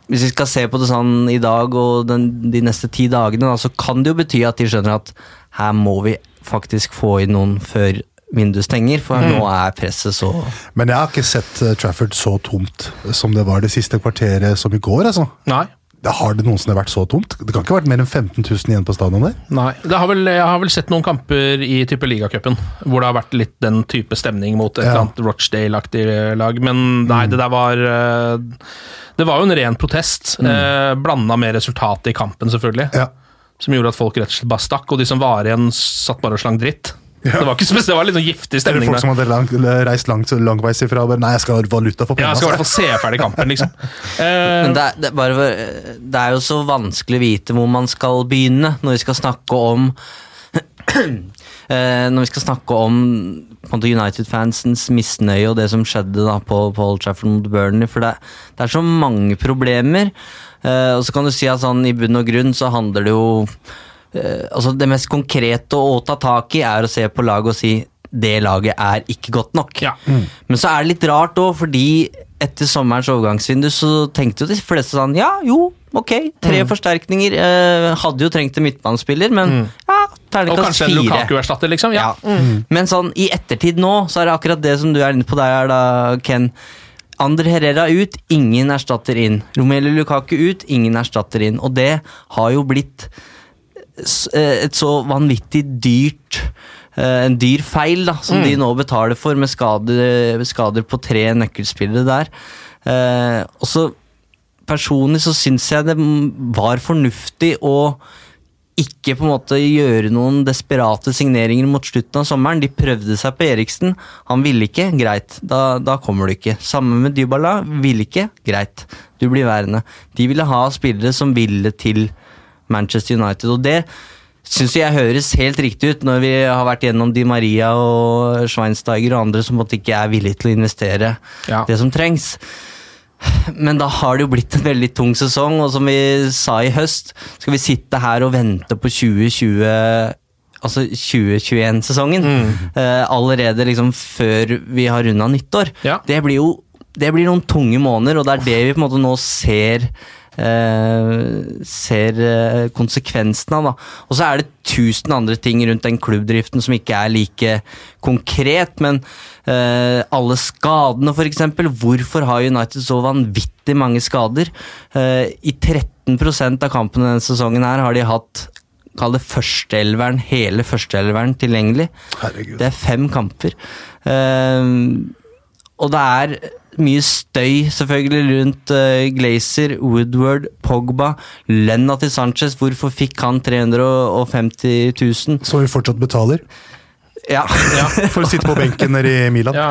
hvis vi skal se på det sånn i dag og den, de neste ti dagene, da, så kan det jo bety at de skjønner at her må vi faktisk få inn noen før vinduet stenger, for nå er presset så Men jeg har ikke sett eh, Trafford så tomt som det var det siste kvarteret som i går. altså. Nei. Det Har det noensinne vært så tomt? Det kan ikke ha vært mer enn 15 000 igjen på stadion der? Nei. Det har vel, jeg har vel sett noen kamper i type ligacupen hvor det har vært litt den type stemning mot et Ja. eller annet Rochdale-aktig lag, men nei, det der var eh, Det var jo en ren protest, eh, blanda med resultatet i kampen, selvfølgelig. Ja. Som gjorde at folk rett og slett bare stakk, og de som var igjen, satt bare og slang dritt. Det var ikke spesielt, det var litt sånn giftig stemning. Eller stemning folk som hadde langt, reist langt, langveis ifra og bare Nei, jeg skal ha valuta for Ja, jeg skal i hvert fall se ferdig kampen, liksom. Eh, Men det er, det, er bare, det er jo så vanskelig å vite hvor man skal begynne når vi skal snakke om eh, Når vi skal snakke om United-fansens misnøye og det som skjedde da på, på Old Trafford mot Burnley. For det, det er så mange problemer. Eh, og så kan du si at sånn i bunn og grunn så handler det jo eh, altså Det mest konkrete å ta tak i er å se på laget og si det laget er ikke godt nok. Ja. Men så er det litt rart òg, fordi etter sommerens overgangsvindu så tenkte jo de fleste sånn Ja, jo, ok, tre Mm. forsterkninger. Eh, hadde jo trengt en midtbanespiller, men ja, og kanskje en. Lukaku-erstatter, liksom. Ja. Ja. Men sånn i ettertid nå, så er det akkurat det som du er inne på der, da, Ken. Ander Herrera ut, ingen erstatter inn. Romelu Lukaku ut, ingen erstatter inn. Og det har jo blitt eh, et så vanvittig dyrt eh, En dyr feil da, som de nå betaler for, med skader, skader på tre nøkkelspillere der. Eh, og så Personlig så syns jeg det var fornuftig å ikke på en måte gjøre noen desperate signeringer mot slutten av sommeren. De prøvde seg på Eriksen, han ville ikke, greit, da, da kommer du ikke. Samme med Dybala, ville ikke, greit, du blir værende. De ville ha spillere som ville til Manchester United, og det syns jeg høres helt riktig ut når vi har vært gjennom Di Maria og Schweinsteiger og andre som ikke er villige til å investere Ja. det som trengs. Men da har det jo blitt en veldig tung sesong, og som vi sa i høst, skal vi sitte her og vente på 2020 Altså 2021-sesongen eh, allerede liksom før vi har runda nyttår. Ja. Det blir jo det blir noen tunge måneder, og det er det vi på en måte nå ser ser eh, konsekvensen av. Da. Og så er det tusen andre ting rundt den klubbdriften som ikke er like konkret, men eh, alle skadene, f.eks. Hvorfor har United så vanvittig mange skader? Eh, I 13% av kampene denne sesongen her har de hatt Kall det førsteelveren, hele førsteelveren tilgjengelig. Herregud. Det er fem kamper. Eh, og det er mye støy selvfølgelig rundt uh, Glazer, Woodward, Pogba, lønna til Sanchez. Hvorfor fikk han 350 000? Som vi fortsatt betaler Ja. for å sitte på benken nede i Milan. Ja.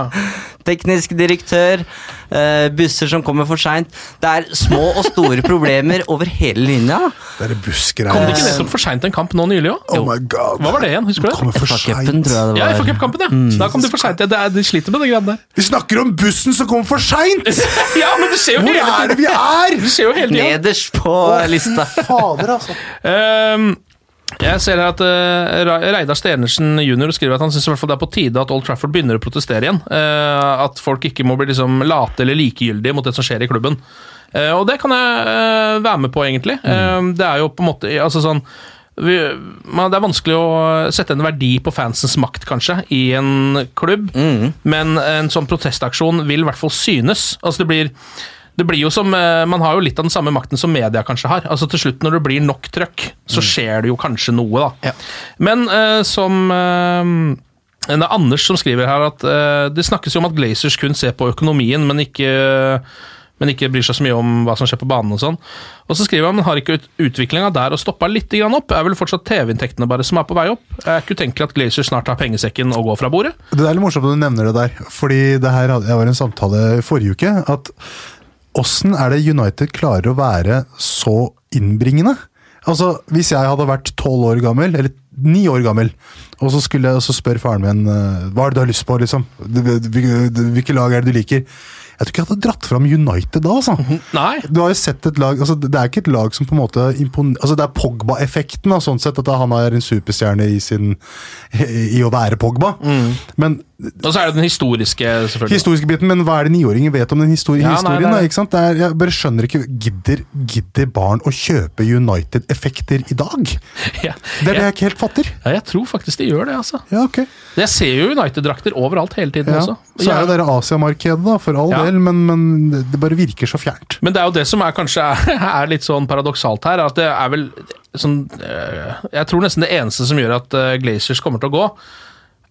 Teknisk direktør, eh, busser som kommer for seint. Det er små og store problemer over hele linja. Det er Kom det ikke nettopp for seint en kamp nå nylig òg? Oh. Hva var det igjen? Husker du det? Kommer FA-cupen, tror jeg det Ja, var. FA-cupkampen, ja. Da kom de for seint. Ja, det De sliter med det greiene der. Vi snakker om bussen som kommer for seint! Ja, men det skjer jo Hvor hele er det vi er?! Det skjer jo hele tiden. Nederst på lista. Fader, altså. Ehm, jeg ser at uh, Reidar Stenersen jr. skriver at han syns det er på tide at Old Trafford begynner å protestere igjen. Uh, at folk ikke må bli liksom late eller likegyldige mot det som skjer i klubben. Uh, og det kan jeg være med på, egentlig. Mm. det er jo på en måte altså sånn vi, man, Det er vanskelig å sette en verdi på fansens makt, kanskje, i en klubb, men en sånn protestaksjon vil i hvert fall synes. Altså det blir det blir jo som, eh, Man har jo litt av den samme makten som media kanskje har. Altså Til slutt, når det blir nok trøkk, så skjer det jo kanskje noe, da. Men uh, som uh, det er Anders som skriver her at uh, det snakkes jo om at Glazers kun ser på økonomien, men ikke, men ikke bryr seg så mye om hva som skjer på banen og sånn. Og så skriver han men har ikke ut, utviklinga der og stoppa litt grann opp? Er vel fortsatt TV-inntektene bare som er på vei opp? Er ikke utenkelig at Glazers snart har pengesekken og går fra bordet? Det er litt morsomt at du nevner det der, fordi det her hadde- jeg var i en samtale i forrige uke. at Åssen er det United klarer å være så innbringende? Altså, Hvis jeg hadde vært tolv år gammel, eller ni år gammel, og så skulle jeg og så spør faren min eh, hva er det du har lyst på, liksom? Hvilke lag er det du liker? Jeg tror ikke jeg hadde dratt fram United da, altså. Nei. Du har jo sett et lag altså Det er ikke et lag som på en måte imponerer altså Det er Pogba-effekten, sånn sett at han er en superstjerne i, sin, i å være Pogba. Men Og så er det den historiske, selvfølgelig. historiske biten, men hva er det niåringer vet om den histori Ja, nei, historien? nei. Da, ikke sant? Det er, jeg bare skjønner ikke Gidder, gidder barn å kjøpe United-effekter i dag? Ja. Det er det jeg ikke helt fatter. Ja, jeg tror faktisk de gjør det, altså. Ja, ok. Jeg ser jo United-drakter overalt hele tiden Ja. også. Så er jo det Asiamarkedet, da, for all del, men, men det bare virker så fjernt. Men det er jo det som er kanskje er, er litt sånn paradoksalt her, at det er vel sånn øh, Jeg tror nesten det eneste som gjør at glaciers Glazers kommer til å gå,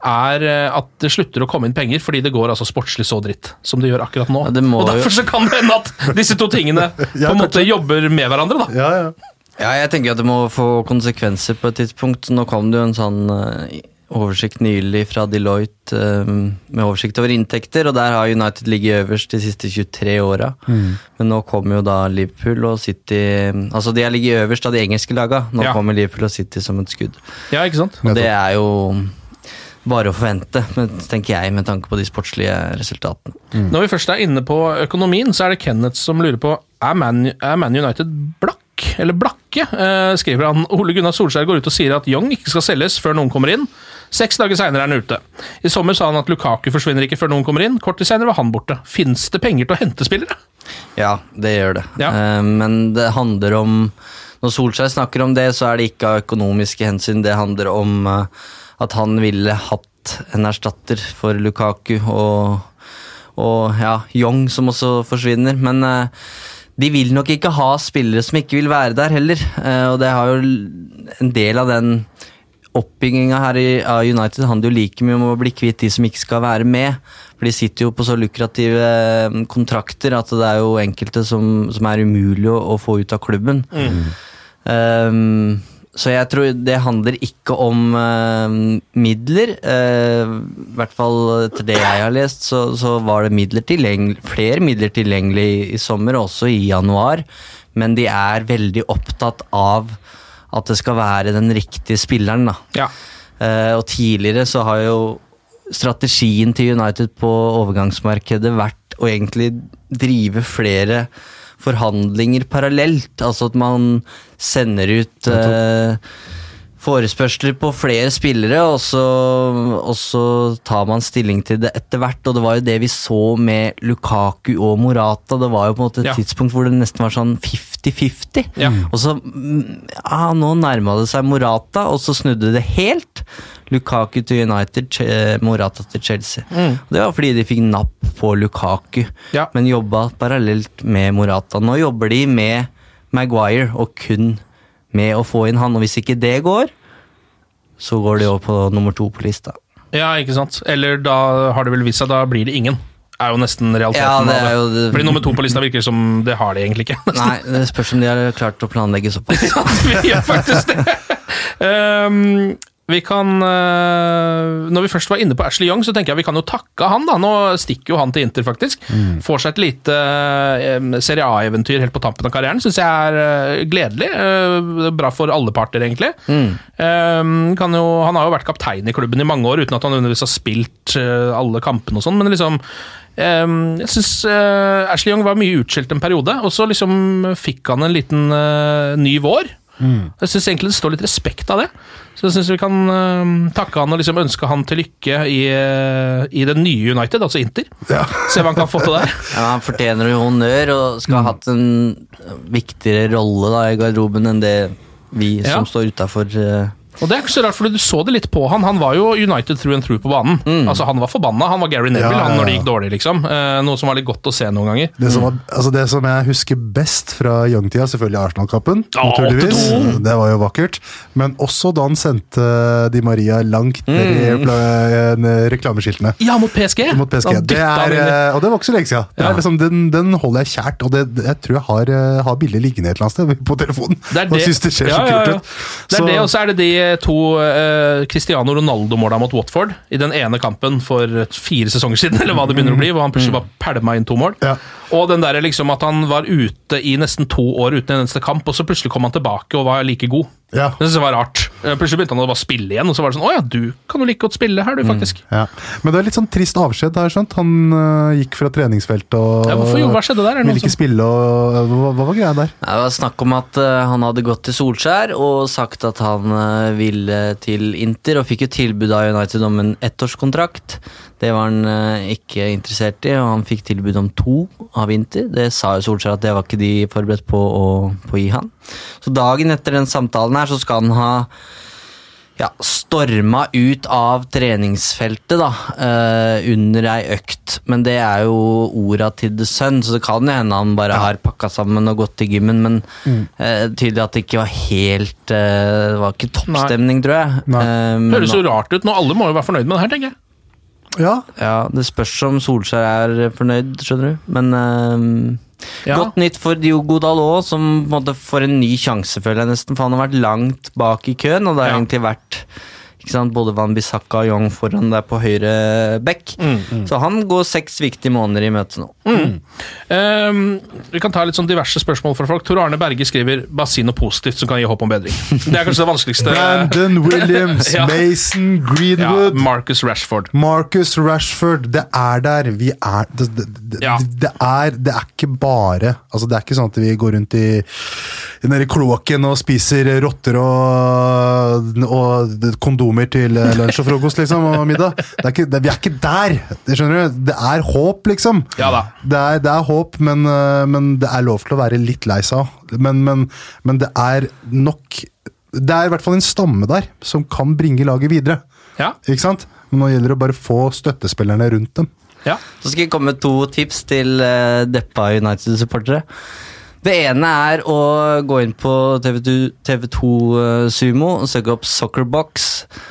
er øh, at det slutter å komme inn penger, fordi det går altså sportslig så dritt som det gjør akkurat nå. Ja, det og derfor så kan det hende at disse to tingene Ja, på en måte jobber med hverandre, da. Ja, ja. Ja, jeg tenker at det må få konsekvenser på et tidspunkt. Nå kom det jo en sånn eh, oversikt nylig fra Deloitte eh, med oversikt over inntekter, og der har United ligget øverst de siste 23 åra. Men nå kommer jo da Liverpool og City Altså de har ligget øverst av de engelske laga. Nå Ja. kommer Liverpool og City som et skudd. Ja, ikke sant? Og det er jo bare å forvente, tenker jeg, med tanke på de sportslige resultatene. Når vi først er inne på økonomien, så er det Kenneth som lurer på er Man, er Man United blakk, eller blakke, eh, skriver han. Ole Gunnar Solskjær går ut og sier at Young ikke skal selges før noen kommer inn. Seks dager seinere er han ute. I sommer sa han at Lukaku forsvinner ikke før noen kommer inn. Kort tid seinere var han borte. Fins det penger til å hente spillere? Ja, det gjør det. Ja. Eh, men det handler om Når Solskjær snakker om det, så er det ikke av økonomiske hensyn. Det handler om eh, at han ville hatt en erstatter for Lukaku, og, og ja, Young som også forsvinner. Men eh, de vil nok ikke ha spillere som ikke vil være der heller. Eh, og det har jo en del av den oppbygginga her i, United handler jo like mye om å bli kvitt de som ikke skal være med. For de sitter jo på så lukrative eh, kontrakter at det er jo enkelte som, som er umulig å, å få ut av klubben. Um, så jeg tror det handler ikke om uh, midler. Uh, I hvert fall til det jeg har lest, så, så var det midler flere midler tilgjengelig i, i sommer, også i januar. Men de er veldig opptatt av at det skal være den riktige spilleren. da. Ja. Uh, og tidligere så har jo strategien til United på overgangsmarkedet vært å egentlig drive flere forhandlinger parallelt. Altså at man sender ut eh, forespørsler på flere spillere, og så, og så tar man stilling til det etter hvert. Og det var jo det vi så med Lukaku og Morata. Det var jo på en måte et Ja. tidspunkt hvor det nesten var sånn 50-50. Ja. Og så mm, ja, Nå nærma det seg Morata, og så snudde det helt. Lukaku til United, Ch- Morata til Chelsea. Mm. Det var fordi de fikk napp på Lukaku, Ja. men jobba parallelt med Morata. Nå jobber de med Maguire, og kun med å få inn han. Og hvis ikke det går, så går de over på nummer to på lista. ja, ikke sant. Eller da har det vel vist seg, da blir det ingen. Er jo nesten realiteten. Ja, det er jo det- Fordi nummer to på lista virker som det har de egentlig ikke. Nei, det spørs om de har klart å planlegge såpass. vi gjør faktisk det. um, vi kan eh, Når vi først var inne på Ashley Young, så tenker jeg vi kan jo takke han. da Nå stikker jo han til Inter, faktisk. Får seg et lite eh, Serie A-eventyr helt på tampen av karrieren. Syns jeg er eh, gledelig. Bra for alle parter, egentlig. Mm. kan jo, han har jo vært kaptein i klubben i mange år uten at han undervis har spilt alle kampene og sånn, men liksom ehm, jeg syns Ashley Young var mye utskjelt en periode, og så liksom fikk han en liten eh, ny vår. Jeg syns egentlig det står litt respekt av det. Så jeg syns vi kan uh, takke han og liksom ønske han til lykke i, uh, i det nye United, altså Inter. Se hva han kan få til der. Ja, han fortjener jo honnør og skal ha hatt en viktigere rolle da, i garderoben enn det vi Ja. som står utafor. Og det er ikke så rart, for du så det litt på han. Han var jo United through and through på banen. Altså Han var forbanna. Han var Gary Neville Ja, ja, han når det gikk dårlig, liksom. Eh, noe som var litt godt å se noen ganger. Det som, var, altså det som jeg husker best fra Young-tida, selvfølgelig Arsenal-kappen. Ja, naturligvis. 8-2. Det var jo vakkert. Men også da han sendte Di Maria langt ned i Mm. eh, reklameskiltene. Ja, mot PSG! Mot PSG. Det er, eh, og det var ikke så lenge siden. Det Ja. er liksom, den, den holder jeg kjært, og det, jeg tror jeg har, eh, har bildet liggende et eller annet sted på telefonen. Det er Og synes det ser Ja, så ja, kult ja. ut. Det er Så- det, og så er det de to eh, Cristiano Ronaldo-måla mot Watford i den ene kampen for fire sesonger siden, eller hva det begynner å bli, hvor han plutselig bare pælma inn to mål. Ja. Og den der liksom at han var ute i nesten to år uten en eneste kamp, og så plutselig kom han tilbake og var like god. Ja. Det synes jeg var rart. Eh, Plutselig begynte han å bare spille igjen, og så var det sånn Å ja, du kan jo like godt spille her, du, faktisk. Ja. Men det er litt sånn trist avskjed, har jeg skjønt. Han øh, gikk fra treningsfeltet og Ja, hvorfor jo? Hva skjedde der? Er ville ikke som- spille. og Hva, hva var greia der? Det var snakk om at eh, han hadde gått til Solskjær og sagt at han eh, ville til Inter, og fikk jo tilbud av United om en ettårskontrakt. Det var han eh, ikke interessert i, og han fikk tilbud om to av Inter. Det sa jo Solskjær at det var ikke de forberedt på å, på å gi han. Så dagen etter den samtalen her så skal han ha ja, storma ut av treningsfeltet da, eh, under ei økt. Men det er jo orda til The Sun, så det kan jo hende han bare har pakka sammen og gått til gymmen. Men eh, tydelig at det ikke var helt eh, Det var ikke toppstemning, tror jeg. Nei. Eh, men Høres jo rart ut. Nå alle må jo være fornøyd med det her, tenker jeg. Ja, ja, Det spørs om Solskjær er fornøyd, skjønner du. Men eh, Ja. Godt nytt for Diogo Dalot, som på en måte får en ny sjanse, føler jeg nesten. For han har vært langt bak i køen, og det har Ja. egentlig vært både Van Bissaka og Young foran der på høyre bekk. Mm, Så han går seks viktige måneder i møte nå. Ehm, vi kan ta litt sånn diverse spørsmål fra folk. Tor Arne Berge skriver 'bare si noe positivt som kan gi håp om bedring'. Det er kanskje det vanskeligste. Brandon Williams, Ja. Mason ja, Greenwood, Marcus Rashford. Marcus Rashford. Det er der. Vi er det, det, det, Ja. det, er, det er ikke bare altså Det er ikke sånn at vi går rundt i, i i kloakken og spiser rotter og, og kondomer til eh, lunsj og frokost liksom, og middag. Det er ikke, det, vi er ikke der! Det skjønner du? Det er håp, liksom. Ja da. Det er, det er håp, men, øh, men det er lov til å være litt lei seg. Men, men, men det er nok Det er i hvert fall en stamme der som kan bringe laget videre. Ja. Ikke sant? Men nå gjelder det å bare få støttespillerne rundt dem. Ja. Så skal jeg komme med to tips til uh, deppa United-supportere. Det ene er å gå inn på TV2, TV2 eh, Sumo og søke opp Soccerbox.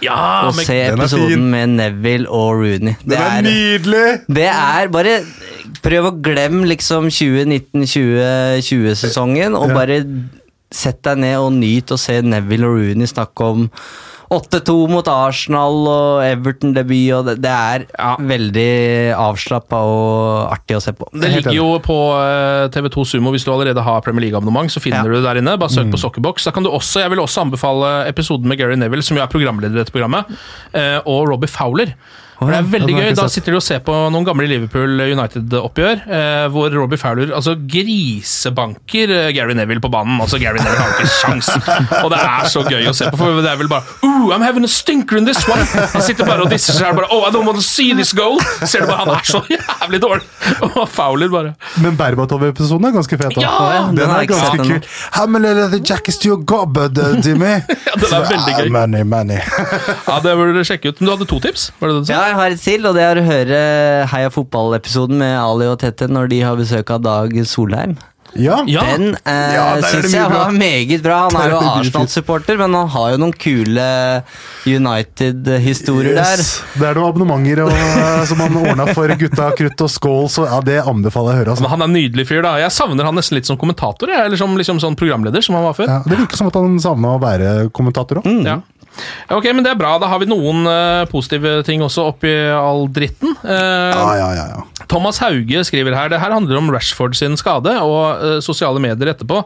Ja, og se er episoden med Neville og Rooney. Det er nydelig! Det er bare Prøv å glemme liksom 2019-2020-sesongen, og bare sett deg ned og nyt å se Neville og Rooney snakke om 8-2 mot Arsenal og Everton-debut, og det, det er veldig avslappa og artig å se på. Det ligger jo på eh, TV2 Sumo hvis du allerede har Premier League-abonnement. så finner Ja. du det der inne, Bare søk Mm. på Soccerbox. Da kan du også, Jeg vil også anbefale episoden med Gary Neville, som jo er programleder i dette programmet, eh, og Robbie Fowler. For det er veldig gøy. Da sitter de og ser på noen gamle Liverpool United-oppgjør, eh, hvor Robbie Fowler altså grisebanker eh, Gary Neville på banen. Altså Gary Neville har ikke sjans. Og det er så gøy å se på, for det er vel bare Ooh, I'm having a stinker in this one! Han sitter bare og disser seg bare Oh, I don't want to see this goal! Ser du bare, Han er så jævlig dårlig! Og Fowler bare Men Berbatov-episoden er ganske fet. da. Ja! Den Den er ganske kul. How many leather jackets do you got, bud, uh, Jimmy? Ja, den er veldig gøy. Many, money. Ja, det burde du sjekke ut. Men du hadde to tips? Var det det du sa? Ja, jeg har et til, og det er å høre Heia fotball-episoden med Ali og Tette når de har besøk av Dag Solheim. Ja. Ja. Den eh, Ja, der det syns jeg var meget bra. Han er jo. Arsenal-supporter, men han har jo noen kule United-historier Yes. Det er noen abonnementer og, eh, som han ordna for gutta, krutt og skål, så ja, det anbefaler jeg å høre. Men Altså. han er en nydelig fyr, da. Jeg savner han nesten litt som kommentator, jeg. eller som liksom sånn programleder, som han var før. Ja, det virker som at han savna å være kommentator òg. Ja. Ok, men det er bra. Da har vi noen uh, positive ting også oppi all dritten. Uh, Ja, ja, ja, ja. Thomas Hauge skriver her det her handler om Rashford sin skade og uh, sosiale medier etterpå.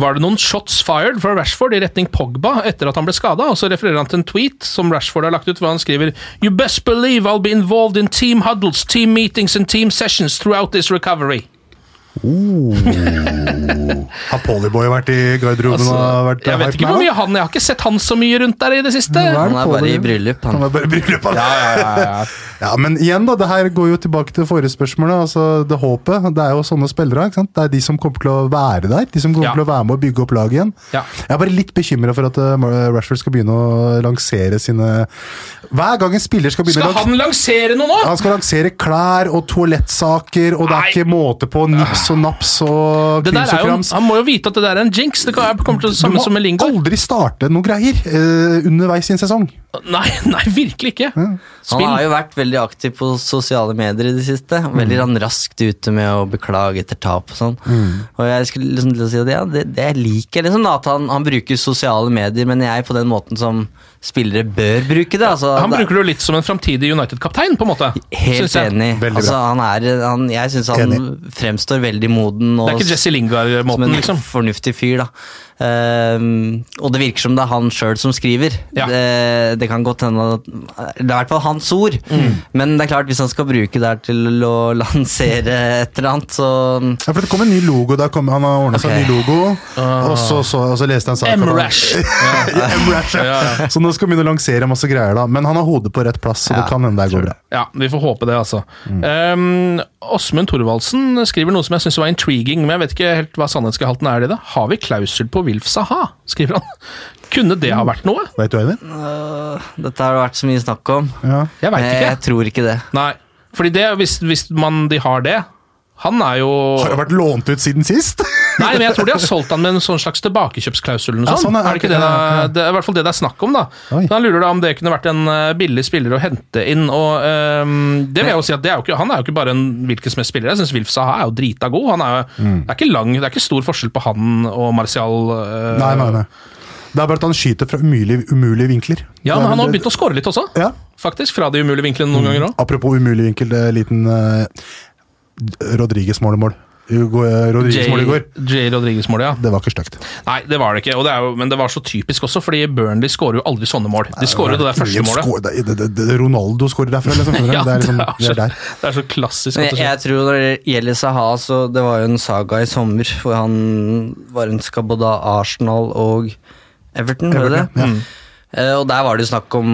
Var det noen shots fired fra Rashford i retning Pogba etter at han ble skada? Og så refererer han til en tweet som Rashford har lagt ut, hvor han skriver You best believe I'll be involved in team huddles, team meetings and team sessions throughout this recovery. Har Polyboy vært i garderoben Altså, og vært jeg vet ikke hvor mye han Jeg har ikke sett han så mye rundt der i det siste. Hva Han er bare i bryllup, Han han. er bare i bryllup, han. Ja, ja, ja, ja. Ja, men igjen da, det her går jo tilbake til forrige spørsmål. Altså, det håpet, det er jo sånne spillere. ikke sant? Det er de som kommer til å være der. De som kommer Ja. til å være med å bygge opp laget igjen. Ja. Jeg er bare litt bekymra for at uh, Rashford skal begynne å lansere sine Hver gang en spiller skal begynne Skal han lansere noe nå? han skal lansere klær og toalettsaker, og det er Nei. ikke måte på nips og naps og Det der er og jo, krams. han må jo vite at det der er en jinx. Det kommer til det samme som med Lingard. aldri starte noe greier uh, underveis i en sesong. Nei, nei, virkelig ikke. Han Spill. har jo vært veldig aktiv på sosiale medier i det siste. Veldig mm. raskt ute med å beklage etter tap og sånn. Og jeg skulle liksom til å si at ja, det, det liker jeg liksom at han, han bruker sosiale medier, men jeg på den måten som spillere bør bruke det. Altså, Han bruker det jo litt som en framtidig United-kaptein, på en måte. Helt jeg. enig. Altså, han er, han, jeg syns han fremstår veldig moden og Det er ikke Jesse Lingard-måten, en liksom. fornuftig fyr, da. Ehm, og det virker som det er han sjøl som skriver. Ja. Det, det kan godt hende at Det er i hvert fall hans ord. Mm. Men det er klart, hvis han skal bruke det her til å lansere et eller annet, så Ja, for Det kom en ny logo. Der kom, han har ordna seg en ny logo, og, så, så, og så leste jeg en sak M-Rash. Ja, M-Rash, ja. Ja, Så nå skal han begynne å lansere masse greier, da. Men han har hodet på rett plass, så det kan hende det går bra. Ja, vi får håpe det, altså. Um, Åsmund Thorvaldsen skriver noe som jeg syns var intriguing, men jeg vet ikke helt hva sannhetsgehalten er i det. Har vi klausul på Wilf Saha? skriver han. Kunne det ha vært noe? Vet du, Eivind? øh, Dette har det vært så mye snakk om. Ja. Jeg veit ikke. jeg tror ikke det. Nei. Fordi det, hvis, hvis man, de har det Han er jo Har det vært lånt ut siden sist? Nei, men jeg tror de har solgt han med en sånn slags tilbakekjøpsklausul. eller noe Ja, sånn er- er det ikke det, det, ja. det er i hvert fall det det er snakk om. da. Oi. Så Han lurer da om det kunne vært en eh, billig spiller å hente inn. og ehm, det vil jeg jo si at det er jo ikke, Han er jo ikke bare en hvilken som helst spiller. Jeg syns Wilf Saha er jo drita god. Han er jo, Mm. det, er ikke lang, det er ikke stor forskjell på han og Martial. eh, Nei, nei, nei. Det er bare at han skyter fra umulige, umulige vinkler. Ja, men han har begynt å score litt også, Ja. faktisk. Fra de umulige vinklene noen ganger òg. Apropos umulig vinkel, det er en liten uh, Rodriges-mål i går. Rodriges-mål i går. J. Rodriguez-målet, ja. Det var ikke stygt. Nei, det var det ikke. Og det er jo, men det var så typisk også, fordi Burnley skårer jo aldri sånne mål. De skårer jo det der første målet. skår- det- det- det- Ronaldo skårer derfra, liksom. Ja, det er liksom, er så, er det er så klassisk. Men jeg, jeg tror når det gjelder Saha, så det var jo en saga i sommer hvor han var ønska både av Arsenal og Everton, var det det? Everton, ja. Eh, Og der var det jo snakk om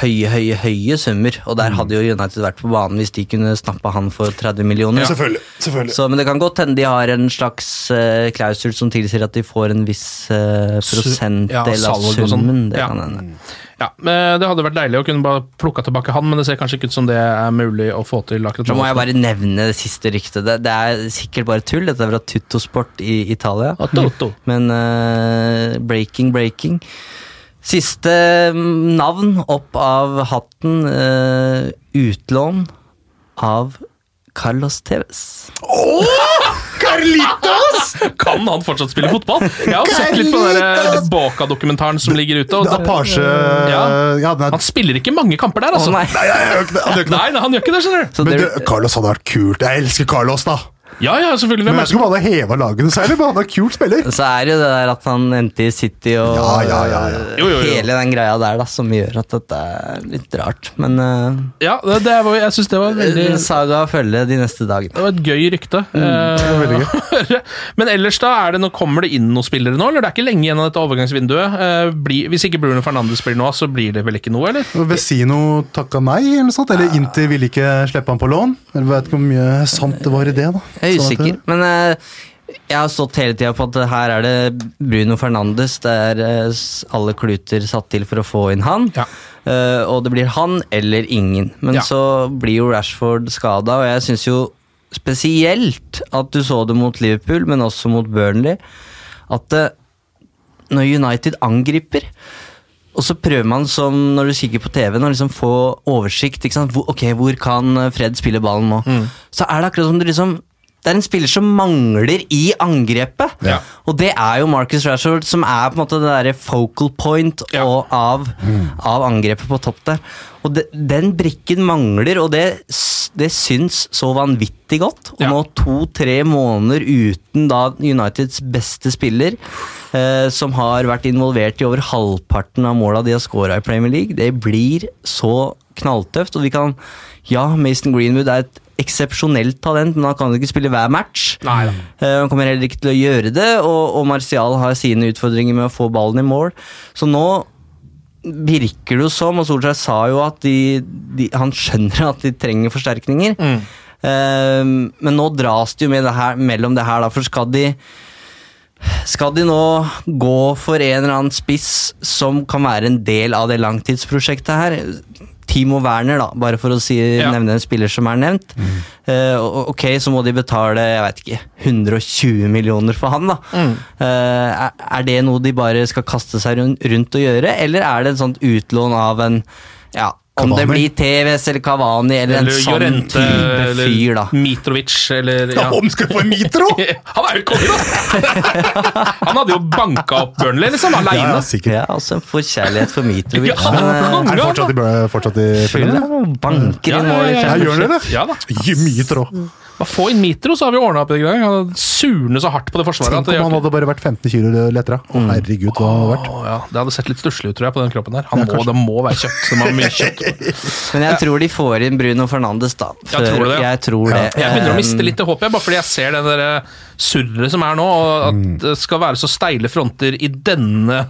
høye, høye, høye summer, og Mm. der hadde jo United vært på banen hvis de kunne snappa han for 30 millioner. Ja, Selvfølgelig. selvfølgelig. Så, men det kan godt hende de har en slags uh, klausul som tilsier at de får en viss uh, prosentdel ja, av og sånn. summen. Det Ja. kan hende. Ja, men Det hadde vært deilig å kunne bare plukka tilbake han, men det ser kanskje ikke ut som det er mulig å få til. akkurat Da må jeg bare nevne det siste ryktet. Det, det er sikkert bare tull. Dette er fra Tuttosport i Italia. Og Toto. Men uh, breaking, breaking. Siste mm, navn opp av hatten. Uh, utlån av Carlos Tevez. Carlitos! Kan han fortsatt spille fotball? Jeg har sett litt på den der Boca-dokumentaren som ligger ute. Og Det er Apasje Ja. ja, er... han spiller ikke mange kamper der, altså. Oh, nei. Nei. Han gjør ikke det. Nei, nei, han gjør ikke det, skjønner du. Men du, Carlos hadde vært kult. Jeg elsker Carlos, da. Ja, ja, selvfølgelig. Men jeg skulle bare heva laget noe særlig, men han er kult spiller. så er det jo det der at han endte i City og Ja, ja, ja, ja. Jo, jo, jo. hele den greia der da, som gjør at dette er litt rart. Men uh, Ja, det, det var, jeg syns det var veldig saga å følge de neste dagene. Det var et gøy rykte. veldig uh, Men ellers da, er det noe, kommer det inn noen spillere nå? Eller det er ikke lenge igjen av dette overgangsvinduet? Uh, bli, hvis ikke Bruno Fernandes spiller nå, så blir det vel ikke noe, eller? Vesino takka nei, eller noe sånt. Eller Inter ville ikke slippe han på lån. Jeg vet ikke hvor mye sant det var i det. da. Jeg er Sånn usikker, men eh, jeg har stått hele tida på at her er det Bruno Fernandes. Det er eh, alle kluter satt til for å få inn han. Ja. Eh, og det blir han eller ingen. Men Ja. så blir jo Rashford skada, og jeg syns jo spesielt at du så det mot Liverpool, men også mot Burnley, at når United angriper og så prøver man som når du kikker på TV-en å liksom få oversikt. Hvor, ok, hvor kan Fred spille ballen nå? Så er det akkurat som du liksom det er en spiller som mangler i angrepet. Ja. Og det er jo Marcus Rashford, som er på en måte det derre focal point Ja. av, av angrepet på topp der. Og det, den brikken mangler, og det, det syns så vanvittig godt. Og Ja. nå to-tre måneder uten da Uniteds beste spiller, eh, som har vært involvert i over halvparten av måla de har scora i Premier League, det blir så knalltøft. Og vi kan Ja, Mason Greenwood er et eksepsjonelt talent, men han kan ikke spille hver match. Nei. Eh, Han kommer heller ikke til å gjøre det, og, og Martial har sine utfordringer med å få ballen i mål. Så nå virker det jo som, og Solskjær sa jo at de, de, han skjønner at de trenger forsterkninger. Eh, men nå dras det jo med det her, mellom det her, da, for skal de skal de nå gå for en eller annen spiss som kan være en del av det langtidsprosjektet her? Timo Werner, da, bare for å si, Ja. nevne en spiller som er nevnt. Mm. Uh, ok, så må de betale jeg vet ikke, 120 millioner for han. da. Mm. er, er det noe de bare skal kaste seg rundt, rundt og gjøre, eller er det et sånt utlån av en ja, om det blir TVS eller Kavani eller, Eller en sånn Jorente, type eller fyr, da. Mitrovic, eller Ja, om skal få en mitro! Han er jo konge, da! Han hadde jo banka opp Burnley, liksom, Ja, aleine. ja, sikkert. Ja, altså en forkjærlighet for Mitrovic. Ja, han er, konge, Er fortsatt i, fortsatt i Fyll Ja, da, banker inn mål i Ja, gjør dere det? Ja da. Mye tråd. Bare Få inn Mitro, så har vi ordna opp det. Han hadde surne så hardt på det forsvaret. Tenk om han hadde bare vært 15 kilo lettere. Å, herregud, hva hadde vært. Ja, det hadde sett litt stusslig ut tror jeg, på den kroppen der. Han må, det må være kjøtt. Det må være mye kjøtt. Men jeg tror de får inn Bruno Fernandes, da. jeg tror det? Jeg tror det. Jeg begynner å miste Um, litt det håpet, bare fordi jeg ser det der surret som er nå, og at det skal være så steile fronter i denne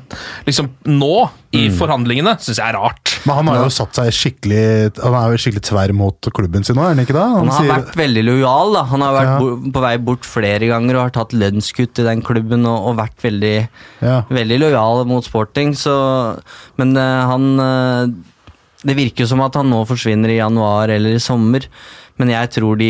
liksom nå, i forhandlingene, syns jeg er rart. Men han har jo satt seg skikkelig Han er jo skikkelig tverr mot klubben sin nå, er han ikke det? Han har sier- vært veldig lojal. Da Han har vært Ja. bo- på vei bort flere ganger og har tatt lønnskutt i den klubben og, og vært veldig, ja. veldig lojal mot sporting. Så, men uh, han uh, Det virker som at han nå forsvinner i januar eller i sommer. Men jeg tror de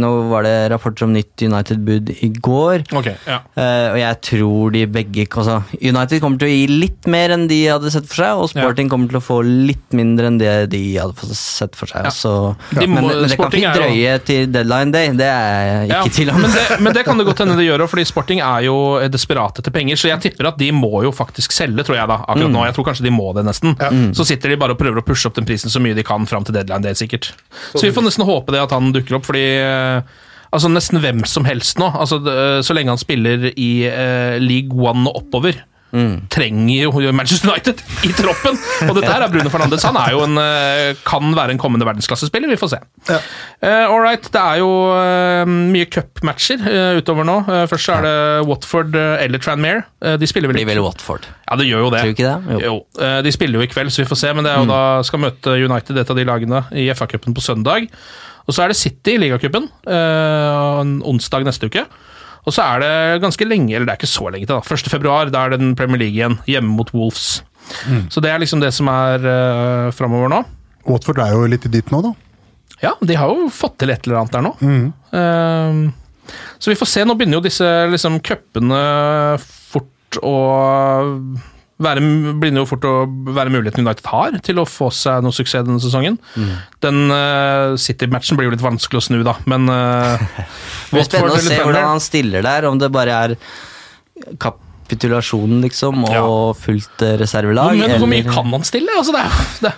Nå var det rapporter om nytt United-bud i går. Okay, ja. Eh, og jeg tror de begge altså, United kommer til å gi litt mer enn de hadde sett for seg, og Sporting kommer til å få litt mindre enn det de hadde sett for seg. Ja. Så, De men, må- men det kan fint jo- drøye til deadline day, det er jeg ikke til om. men, det, men det kan det godt hende det gjør òg, fordi Sporting er jo desperate etter penger. Så jeg tipper at de må jo faktisk selge, tror jeg da, akkurat nå. Jeg tror kanskje de må det, nesten. Så sitter de bare og prøver å pushe opp den prisen så mye de kan fram til deadline day, sikkert. Så vi får nesten håpe det at han dukker opp, fordi eh, Altså Nesten hvem som helst nå. Altså Så lenge han spiller i uh, league one og oppover, trenger jo Manchester United i troppen. Og dette her er Bruno Fernandes. Han er jo en, eh, kan være en kommende verdensklassespiller, vi får se. Ja. Uh, all right, det er jo uh, mye cupmatcher uh, utover nå. Eh, først så er det Watford eh, eller Tranmere. Eh, de spiller vel Blir vel Watford. Ja, det gjør jo det. Tror du ikke det? Jo. eh, De spiller jo i kveld, så vi får se. Men det er jo da skal møte United, et av de lagene, i FA-cupen på søndag. Og så er det City i ligacupen eh, onsdag neste uke. Og så er det ganske lenge, eller det er ikke så lenge til, da. 1. februar, da er det den Premier League igjen, hjemme mot Wolves. Så det er liksom det som er uh, framover nå. Watford er jo litt i ditt nå, da. Ja, de har jo fått til et eller annet der nå. Eh, så vi får se. Nå begynner jo disse liksom cupene fort å være, begynner jo fort å være muligheten United har til å få seg noe suksess denne sesongen. Den uh, City-matchen blir jo litt vanskelig å snu, da, men uh, Det blir spennende å se hvordan han stiller der, om det bare er kapitulasjonen, liksom, og Ja. fullt eh, reservelag. Men hvor mye kan han stille? Altså, det er, det,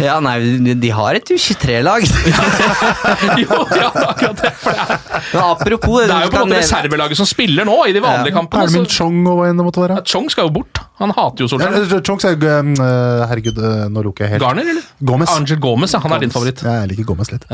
Ja, nei, de- har et U23-lag. jo, ja, akkurat det. For det er, Men apropos det er jo på en måte reservelaget som spiller nå, i de vanlige kampene. Ermin Chong og hva enn det måtte være. ja, Chong skal jo bort. Han hater jo Ja, Chong er jo eh, Herregud, eh, nå lukker jeg helt. Garner, eller? Gomez. Angel Gomez, ja. Han er din favoritt. Ja, jeg liker Gomez litt.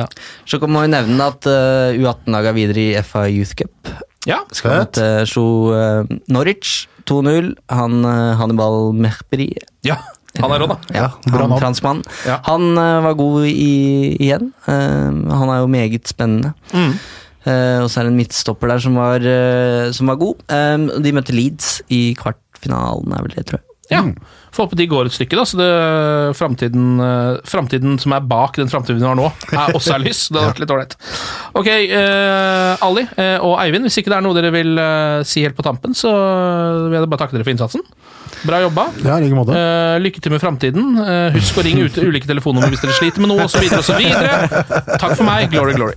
Så kan man jo nevne at uh, U18-laget er videre i FA Youth Cup. Ja, Skal møte uh, Norwich 2-0. Han uh, Hannibal Merperi ja. Han er rå, da. Ja, bra han franskmann. Ja. Han uh, var god i, igjen. Uh, han er jo meget spennende. Mm. Uh, og så er det en midtstopper der som var, som var god. De møtte Leeds i kvartfinalen, er vel det, tror jeg. Ja. Får håpe de går et stykke, da, så det framtiden, eh, framtiden som er bak den framtiden vi har nå, er også er lys. Det hadde vært litt ålreit. Ok, eh, Ali eh, og Eivind, hvis ikke det er noe dere vil eh, si helt på tampen, så vil jeg bare takke dere for innsatsen. Bra jobba. Ja, like måte. Eh, lykke til med framtiden. Eh, husk å ringe ut ulike telefonnummer hvis dere sliter med noe, osv. osv. Takk for meg. Glory, glory.